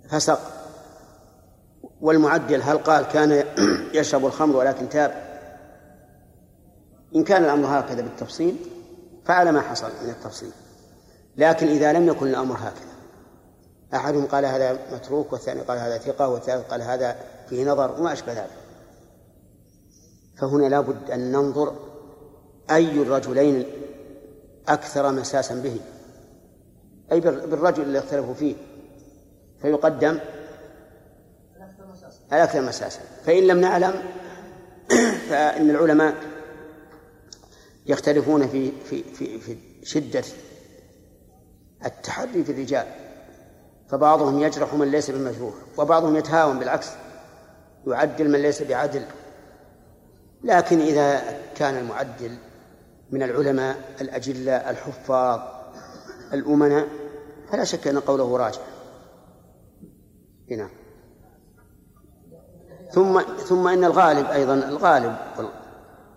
فسق؟ والمعدل هل قال كان <clears throat> يشرب الخمر ولكن تاب؟ إن كان الأمر هكذا بالتفصيل فعلى ما حصل من التفصيل. لكن إذا لم يكن الأمر هكذا أحدهم قال هذا متروك والثاني قال هذا ثقة والثالث قال هذا فيه نظر وما أشبه ذلك. فهنا لابد أن ننظر أي الرجلين أكثر مساسا به. أي بالرجل اللي اختلفوا فيه. فيقدم الأكثر مساسا. فإن لم نعلم <coughs> فإن العلماء يختلفون في في في في شدة التحري في الرجال. فبعضهم يجرح من ليس بمجروح وبعضهم يتهاون بالعكس يعدل من ليس بعدل. لكن إذا كان المعدل من العلماء الأجلاء الحفاظ الأمناء فلا شك أن قوله راجع هنا ثم ثم إن الغالب أيضا الغالب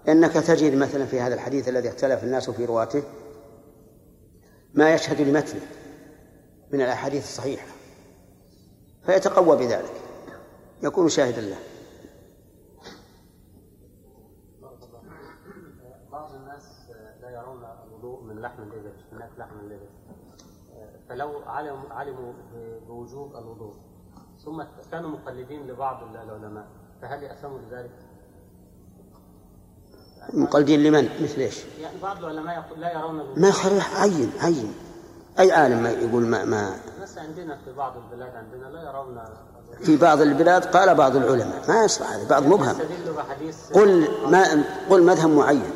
أنك تجد مثلا في هذا الحديث الذي اختلف الناس في رواته ما يشهد لمتنه من الأحاديث الصحيحة فيتقوى بذلك يكون شاهدا له بعض الناس لا يرون الوضوء من لحم الإبل أكل لحم الإبل. فلو علموا علموا بوجوب الوضوء. ثم كانوا مقلدين لبعض العلماء. فهل يأثموا بذلك؟ مقلدين لمن؟ مثل إيش؟ يعني بعض العلماء يقول لا يرون الوضوء. ما خليح عين عين. أي عالم ما يقول ما, ما بس عندنا في بعض البلاد عندنا لا يرون في بعض البلاد قال بعض العلماء. ما يصلح هذا بعض مبهم. قل ما قل مذهب معين.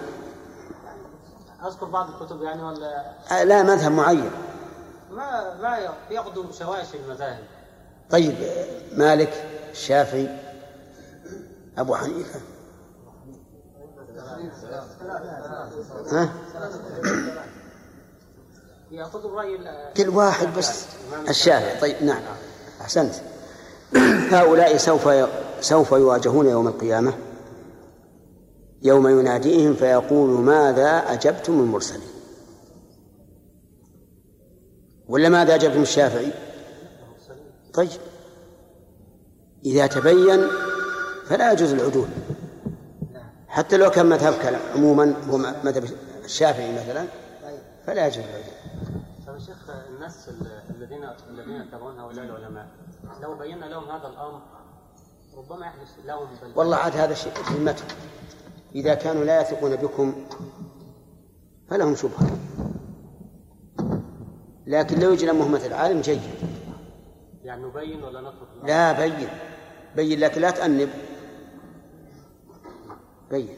أذكر بعض الكتب يعني ولا؟ آه، لا مذهب معين. ما ما يقدم شواشي المذاهب. طيب مالك الشافعي أبو حنيفة. ها؟ ياخذ الرأي ال- كل واحد بس. الشافعي. طيب نعم. أحسنت. <clears throat> هؤلاء سوف سوف يواجهون يوم القيامة. يوم يناديهم فيقول ماذا أجبتم المرسلين؟ ولا ماذا أجبتم الشافعي؟ طيب. إذا تبين فلا يجوز العدول. حتى لو كان مذهبك عموما هو مذهب الشافعي مثلا فلا يجوز العدول. طيب شيخ الناس ال- الذين الذين يتبعون هؤلاء العلماء لو بينا لهم هذا الأمر ربما يحدث لهم والله عاد هذا شيء ذمتهم إذا كانوا لا يثقون بكم فلهم شبهة. لكن لو يجي لهم مثل عالم جيد. يعني نبين ولا نترك؟ لا بين. بين لكن لا تأنب. بين.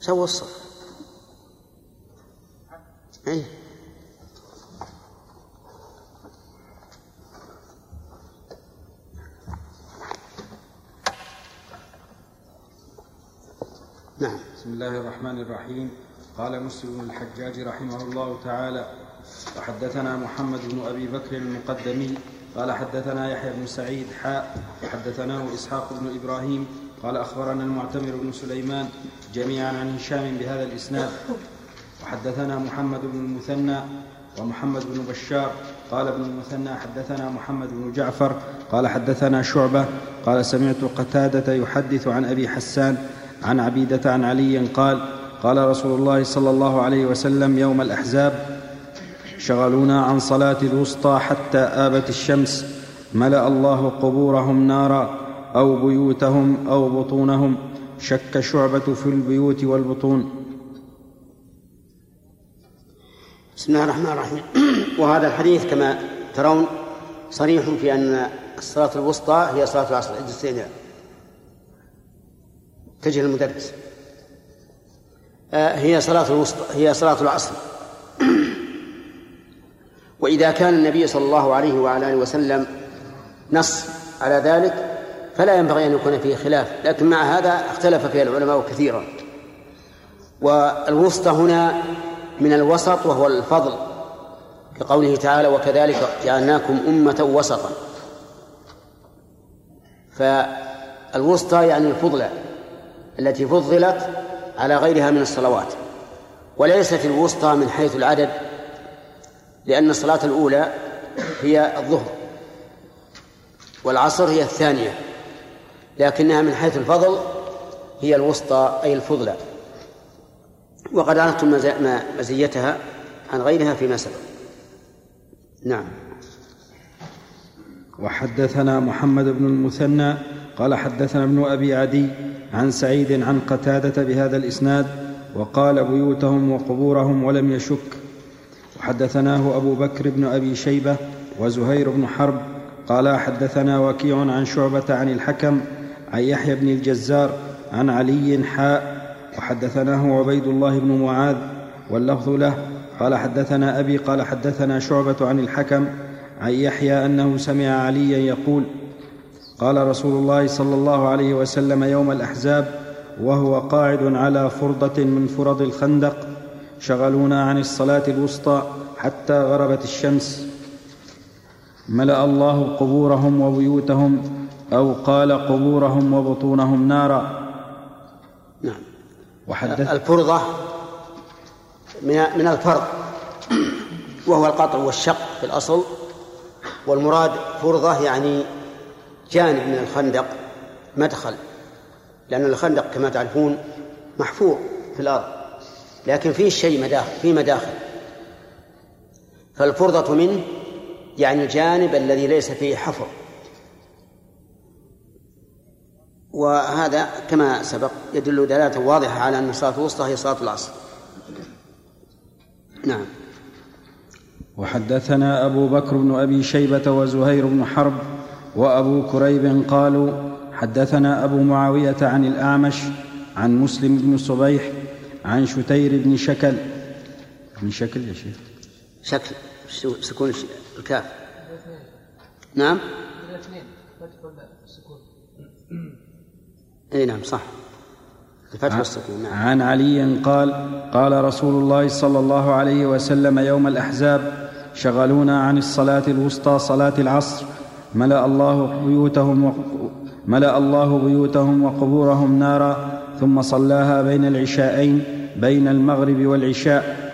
سووا الصف. أي نعم. بسم الله الرحمن الرحيم. قال مسلم بن الحجاج رحمه الله تعالى وحدثنا محمد بن أبي بكر المقدمي قال حدثنا يحيى بن سعيد حاء وحدثناه إسحاق بن إبراهيم قال أخبرنا المعتمر بن سليمان جميعا عن هشام بهذا الإسناد. وحدثنا محمد بن المثنى ومحمد بن بشار قال ابن المثنى حدثنا محمد بن جعفر قال حدثنا شعبة قال سمعت قتادة يحدث عن أبي حسان عن عبيدة عن علي قال قال رسول الله صلى الله عليه وسلم يوم الأحزاب شغلونا عن صلاة الوسطى حتى آبت الشمس ملأ الله قبورهم نارا أو بيوتهم أو بطونهم شك شعبة في البيوت والبطون. بسم الله الرحمن الرحيم. <clears throat> وهذا الحديث كما ترون صريح في أن الصلاة الوسطى هي صلاة العصر تجه المدرس آه، هي صلاة الوسطى هي صلاة العصر. <clears throat> وإذا كان النبي صلى الله عليه وعلى آله وسلم نص على ذلك فلا ينبغي أن يكون فيه خلاف. لكن مع هذا اختلف فيها العلماء كثيرا. والوسطى هنا من الوسط وهو الفضل كقوله تعالى وكذلك جعلناكم أمة وسطا. فالوسطى يعني الفضلى التي فضلت على غيرها من الصلوات. وليست الوسطى من حيث العدد لأن الصلاة الأولى هي الظهر والعصر هي الثانية لكنها من حيث الفضل هي الوسطى أي الفضلى. وقد عرفتم مزيتها عن غيرها فيما سبق. نعم. وحدثنا محمد بن المثنى قال حدثنا ابن أبي عدي عن سعيد عن قتادة بهذا الإسناد وقال بيوتهم وقبورهم ولم يشك. وحدثناه أبو بكر بن أبي شيبة وزهير بن حرب قال حدثنا وكيع عن شعبة عن الحكم عن يحيى بن الجزار عن علي حاء وحدثناه عبيد الله بن معاذ واللفظ له قال حدثنا أبي قال حدثنا شعبة عن الحكم عن يحيى أنه سمع عليا يقول قال رسول الله صلى الله عليه وسلم يوم الأحزاب وهو قاعد على فرضة من فرض الخندق شغلونا عن الصلاة الوسطى حتى غربت الشمس. ملأ الله قبورهم وبيوتهم أو قال قبورهم وبطونهم نارا. نعم. وحدث الفرضة من من الفرض وهو القطع والشق في الأصل والمراد فرضة يعني جانب من الخندق مدخل لأن الخندق كما تعرفون محفور في الأرض لكن فيه شيء مداخل فيه مداخل. فالفرضة منه يعني الجانب الذي ليس فيه حفر. وهذا كما سبق يدل دلالة واضحة على أن الصلاة الوسطى هي صلاة العصر. نعم. وحدثنا أبو بكر بن أبي شيبة وزهير بن حرب وأبو كريب قالوا حدثنا أبو معاوية عن الأعمش عن مسلم بن صبيح عن شتير بن شكل. بن شكل يا شيخ. شكل سكون الكاف. نعم؟ اي نعم صح. الفتح والسكون نعم. عن علي قال قال رسول الله صلى الله عليه وسلم يوم الأحزاب شغلونا عن الصلاة الوسطى صلاة العصر. ملأ الله بيوتهم. ملأ الله بيوتهم وقبورهم نارا ثم صلاها بين العشاءين بين المغرب والعشاء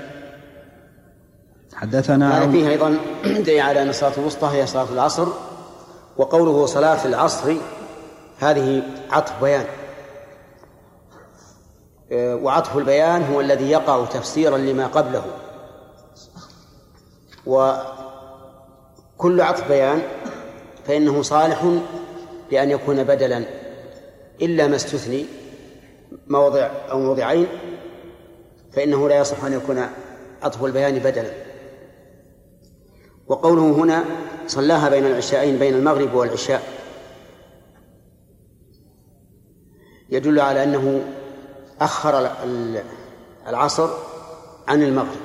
حدثنا هذا فيه أيضا <clears throat> دليل على أن الصلاة الوسطى هي صلاة العصر وقوله صلاة العصر هذه عطف بيان آه، وعطف البيان هو الذي يقع تفسيرا لما قبله وكل عطف بيان فإنه صالح بأن يكون بدلا إلا ما استثني موضع أو موضعين فإنه لا يصح أن يكون عطف البيان بدلا. وقوله هنا صلاها بين العشاءين بين المغرب والعشاء يدل على أنه أخر العصر عن المغرب.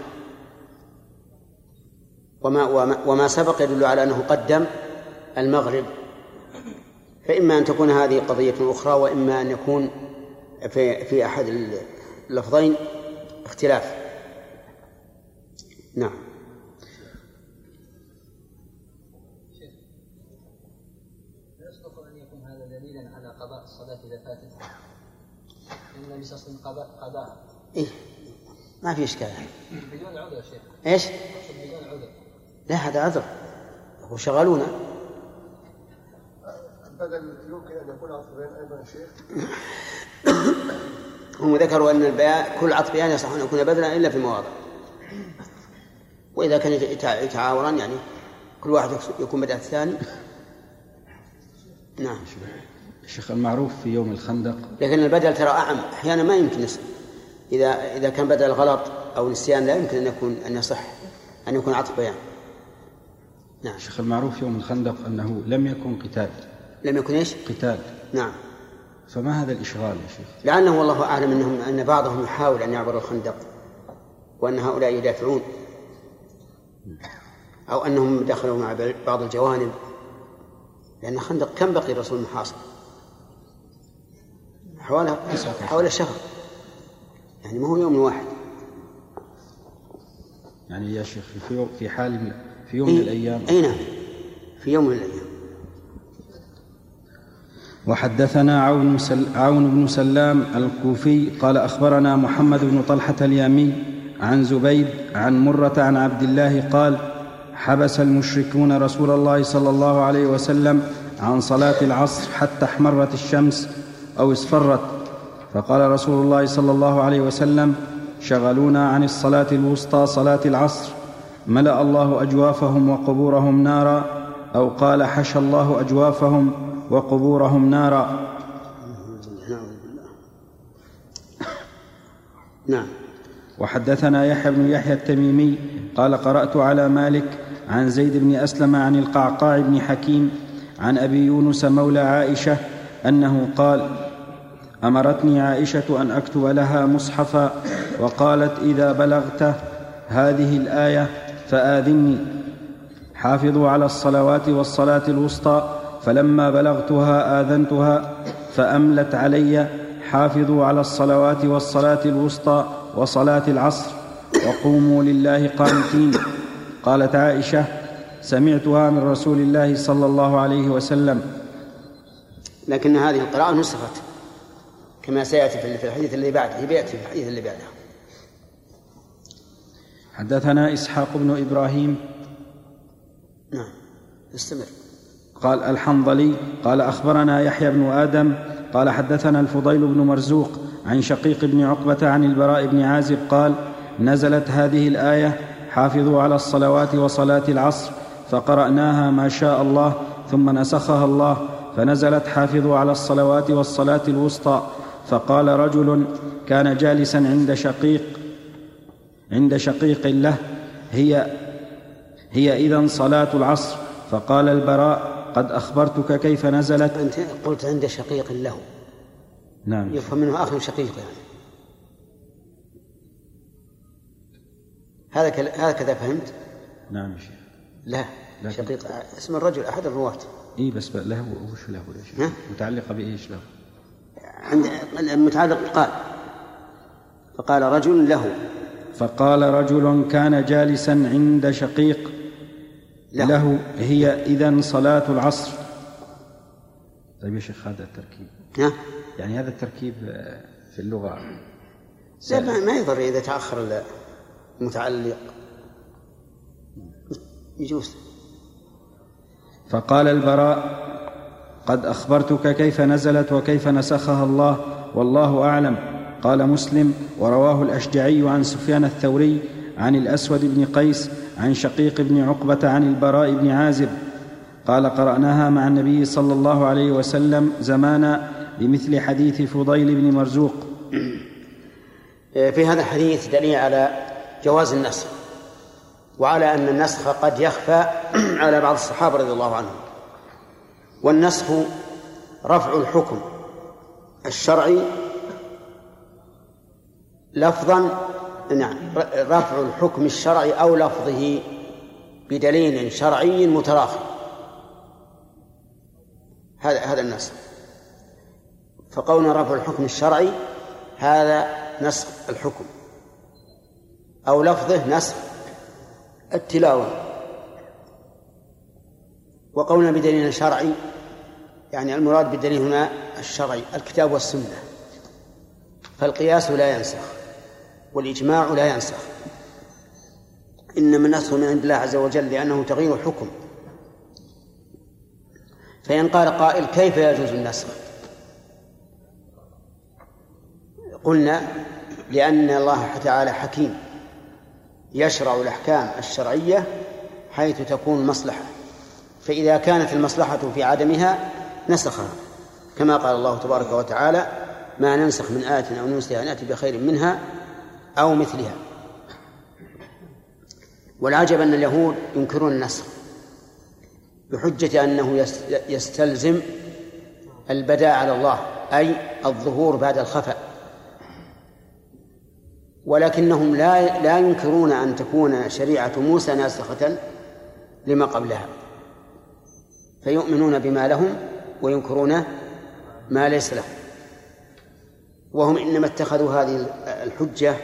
وما, وما, وما سبق يدل على أنه قدم المغرب. فإما أن تكون هذه قضية أخرى وإما أن يكون في, في أحد اللفظين اختلاف. نعم. يصدق أن يكون هذا دليلا على قضاء الصلاة إذا فاتت. النبي صلى الله عليه وسلم قضاها إيه. ما في إشكال. بدون عذر شيخ. إيش؟ بدون عذر. لا هذا عذر. هو شغلونا. بدل يمكن أن يكون عطفين أيضا شيخ. <coughs> هم ذكروا أن البيان كل عطف بيان يصح أن يكون بدلا إلا في مواضع. وإذا كان يتعاوران يعني كل واحد يكون بدأ الثاني. <coughs> نعم. الشيخ المعروف في يوم الخندق. لكن البدل ترى أعم. أحيانا ما يمكن يصح إذا إذا كان بدل غلط أو نسيان لا يمكن أن يكون أن يصح أن يكون عطف بيان. نعم. الشيخ المعروف يوم الخندق أنه لم يكن قتال. لم يكن إيش؟ قتال. نعم. فما هذا الإشغال يا شيخ؟ لعله والله أعلم أنهم أن بعضهم يحاول أن يعبر الخندق وأن هؤلاء يدافعون. أو أنهم دخلوا مع بعض الجوانب. لأن الخندق كم بقي الرسول محاصر؟ حوالي حوالي شهر. يعني ما هو يوم واحد. يعني يا شيخ في في حال في يوم من الأيام. أي نعم. في يوم من الأيام. وحدثنا عون, سل عون بن سلام الكوفي قال أخبرنا محمد بن طلحة اليامي عن زبيد عن مرة عن عبد الله قال حبس المشركون رسول الله صلى الله عليه وسلم عن صلاة العصر حتى احمرت الشمس أو اصفرت. فقال رسول الله صلى الله عليه وسلم شغلونا عن الصلاة الوسطى صلاة العصر. ملأ الله أجوافهم وقبورهم نارا أو قال حشى الله أجوافهم وقبورهم نارا. نعم. وحدثنا يحيى بن يحيى التميمي قال قرأت على مالك عن زيد بن أسلم عن القعقاع بن حكيم عن أبي يونس مولى عائشة أنه قال أمرتني عائشة أن أكتب لها مصحفا وقالت إذا بلغت هذه الآية فآذني. حافظوا على الصلوات والصلاة الوسطى فلما بلغتها آذنتها فأملت علي حافظوا على الصلوات والصلاة الوسطى وصلاة العصر وقوموا لله قانتين. قالت عائشة سمعتها من رسول الله صلى الله عليه وسلم. لكن هذه القراءة نسخت كما سيأتي في الحديث الذي بعده في الحديث اللي بعده. حدثنا إسحاق بن إبراهيم. نعم استمر. قال الحنظلي قال أخبرنا يحيى بن آدم قال حدثنا الفضيل بن مرزوق عن شقيق بن عقبة عن البراء بن عازب قال نزلت هذه الآية حافظوا على الصلوات وصلاة العصر فقرأناها ما شاء الله ثم نسخها الله فنزلت حافظوا على الصلوات والصلاة الوسطى فقال رجل كان جالسا عند شقيق عند شقيق له هي هي إذا صلاة العصر فقال البراء قد أخبرتك كيف نزلت. أنت قلت عند شقيق له. نعم. يفهم منه أخ شقيق يعني. هذا كل- هكذا فهمت؟ نعم يا شيخ. لا لكن- شقيق اسم الرجل أحد الرواة. اي بس له وش له يا شيخ؟ متعلقة بإيش له؟ عند المتعلق قال. فقال رجل له. فقال رجل كان جالسا عند شقيق. له. له هي إذا صلاة العصر. طيب يا شيخ هذا التركيب. ها؟ يعني هذا التركيب آه، في اللغة. لا ما, ما يضر إذا تأخر المتعلق. يجوز. فقال البراء قد أخبرتك كيف نزلت وكيف نسخها الله والله أعلم. قال مسلم ورواه الأشجعي عن سفيان الثوري عن الأسود بن قيس عن شقيق بن عقبة عن البراء بن عازب قال قرأناها مع النبي صلى الله عليه وسلم زمانا بمثل حديث فضيل بن مرزوق. في هذا الحديث دليل على جواز النسخ وعلى أن النسخ قد يخفى <clears throat> على بعض الصحابة رضي الله عنهم. والنسخ رفع الحكم الشرعي لفظا نعم. رفع الحكم الشرعي أو لفظه بدليل شرعي متراخي هذا هذا النسخ فقولنا رفع الحكم الشرعي هذا نسخ الحكم. أو لفظه نسخ التلاوة. وقولنا بدليل شرعي يعني المراد بالدليل هنا الشرعي الكتاب والسنة. فالقياس لا ينسخ. والإجماع لا ينسخ. إنما النسخ من عند الله عز وجل لأنه تغيير حكم فإن قال قائل كيف يجوز النسخ؟ قلنا لأن الله تعالى حكيم. يشرع الأحكام الشرعية حيث تكون مصلحة. فإذا كانت المصلحة في عدمها نسخها. كما قال الله تبارك وتعالى ما ننسخ من آية أو ننسها نأتي بخير منها أو مثلها. والعجب أن اليهود ينكرون النسخ بحجة أنه يستلزم البداء على الله أي الظهور بعد الخفأ ولكنهم لا لا ينكرون أن تكون شريعة موسى ناسخة لما قبلها. فيؤمنون بما لهم وينكرون ما ليس لهم. وهم إنما اتخذوا هذه الحجة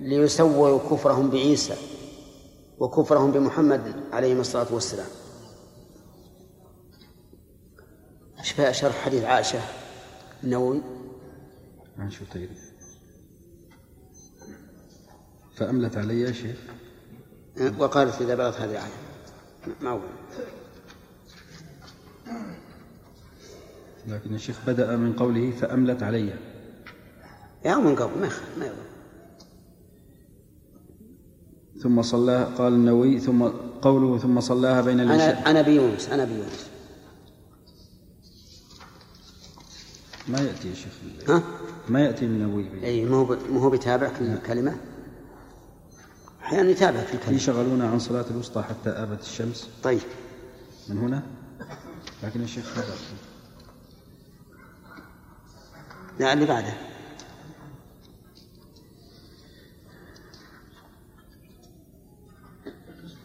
ليسووا كفرهم بعيسى وكفرهم بمحمد عليه الصلاة والسلام. أشبه شرح حديث عائشة النووي؟ عن شتير فأملت علي يا شيخ. وقالت إذا بلغت هذه الآية. ما هو؟ لكن الشيخ بدأ من قوله فأملت علي. يا من قبل ما ما يضر. ثم صلى قال النووي ثم قوله ثم صلاها بين العشاء. أنا أنا بيونس أنا بيونس ما يأتي يا شيخ ها؟ ما يأتي النووي أي ما هو ما هو بيتابع كل كلمة أحيانا يتابع في الكلمة شغلونا عن صلاة الوسطى حتى آبت الشمس؟ طيب. من هنا؟ لكن يا شيخ هذا. لا اللي بعده.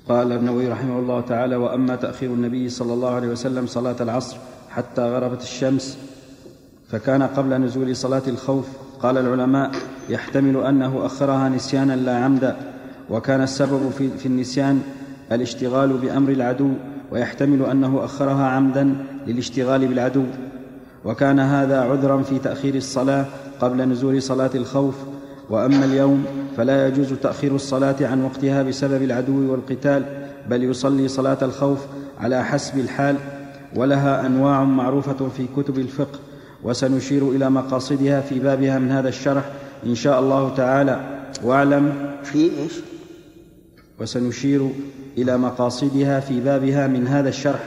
قال النووي رحمه الله تعالى وأما تأخير النبي صلى الله عليه وسلم صلاة العصر حتى غربت الشمس فكان قبل نزول صلاة الخوف. قال العلماء يحتمل أنه أخرها نسيانا لا عمدا وكان السبب في, في النسيان الاشتغال بأمر العدو ويحتمل أنه أخرها عمدا للاشتغال بالعدو. وكان هذا عذرا في تأخير الصلاة قبل نزول صلاة الخوف وأما اليوم فلا يجوز تأخير الصلاة عن وقتها بسبب العدو والقتال بل يصلي صلاة الخوف على حسب الحال ولها أنواع معروفة في كتب الفقه وسنشير إلى مقاصدها في بابها من هذا الشرح إن شاء الله تعالى. واعلم. في إيش؟ وسنشير إلى مقاصدها في بابها من هذا الشرح.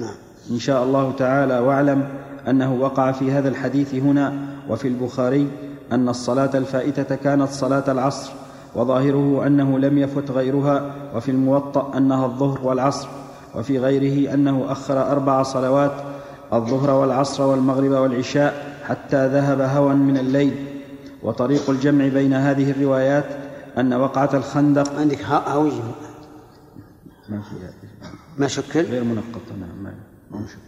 نعم. إن شاء الله تعالى. واعلم أنه وقع في هذا الحديث هنا وفي البخاري أن الصلاة الفائتة كانت صلاة العصر وظاهره أنه لم يفت غيرها وفي الموطأ أنها الظهر والعصر وفي غيره أنه أخر أربع صلوات الظهر والعصر والمغرب والعشاء حتى ذهب هوى من الليل. وطريق الجمع بين هذه الروايات أن وقعة الخندق عندك هوي ما في ما شكل؟ غير منقط نعم ما شكل.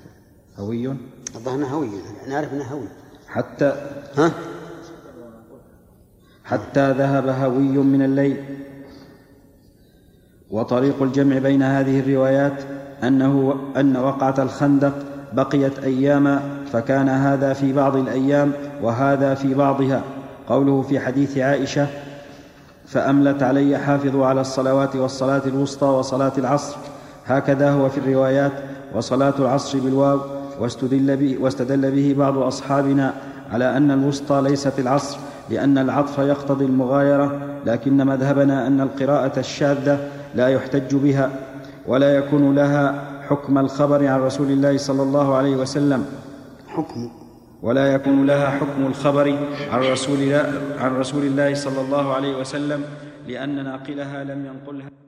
هوي؟ الظاهر هوي نعرف انه هوي. حتى ها؟ حتى ذهب هوي من الليل. وطريق الجمع بين هذه الروايات أنه أن وقعة الخندق بقيت أياما فكان هذا في بعض الأيام وهذا في بعضها. قوله في حديث عائشة فأملت علي حافظوا على الصلوات والصلاة الوسطى وصلاة العصر. هكذا هو في الروايات وصلاة العصر بالواو واستدل به, واستدل به بعض أصحابنا على أن الوسطى ليست العصر لأن العطف يقتضي المغايرة لكن مذهبنا أن القراءة الشاذة لا يحتج بها ولا يكون لها حكم الخبر عن رسول الله صلى الله عليه وسلم. حكم. ولا يكون لها حكم الخبر عن رسول الله عن رسول الله صلى الله عليه وسلم لأن ناقلها لم ينقلها.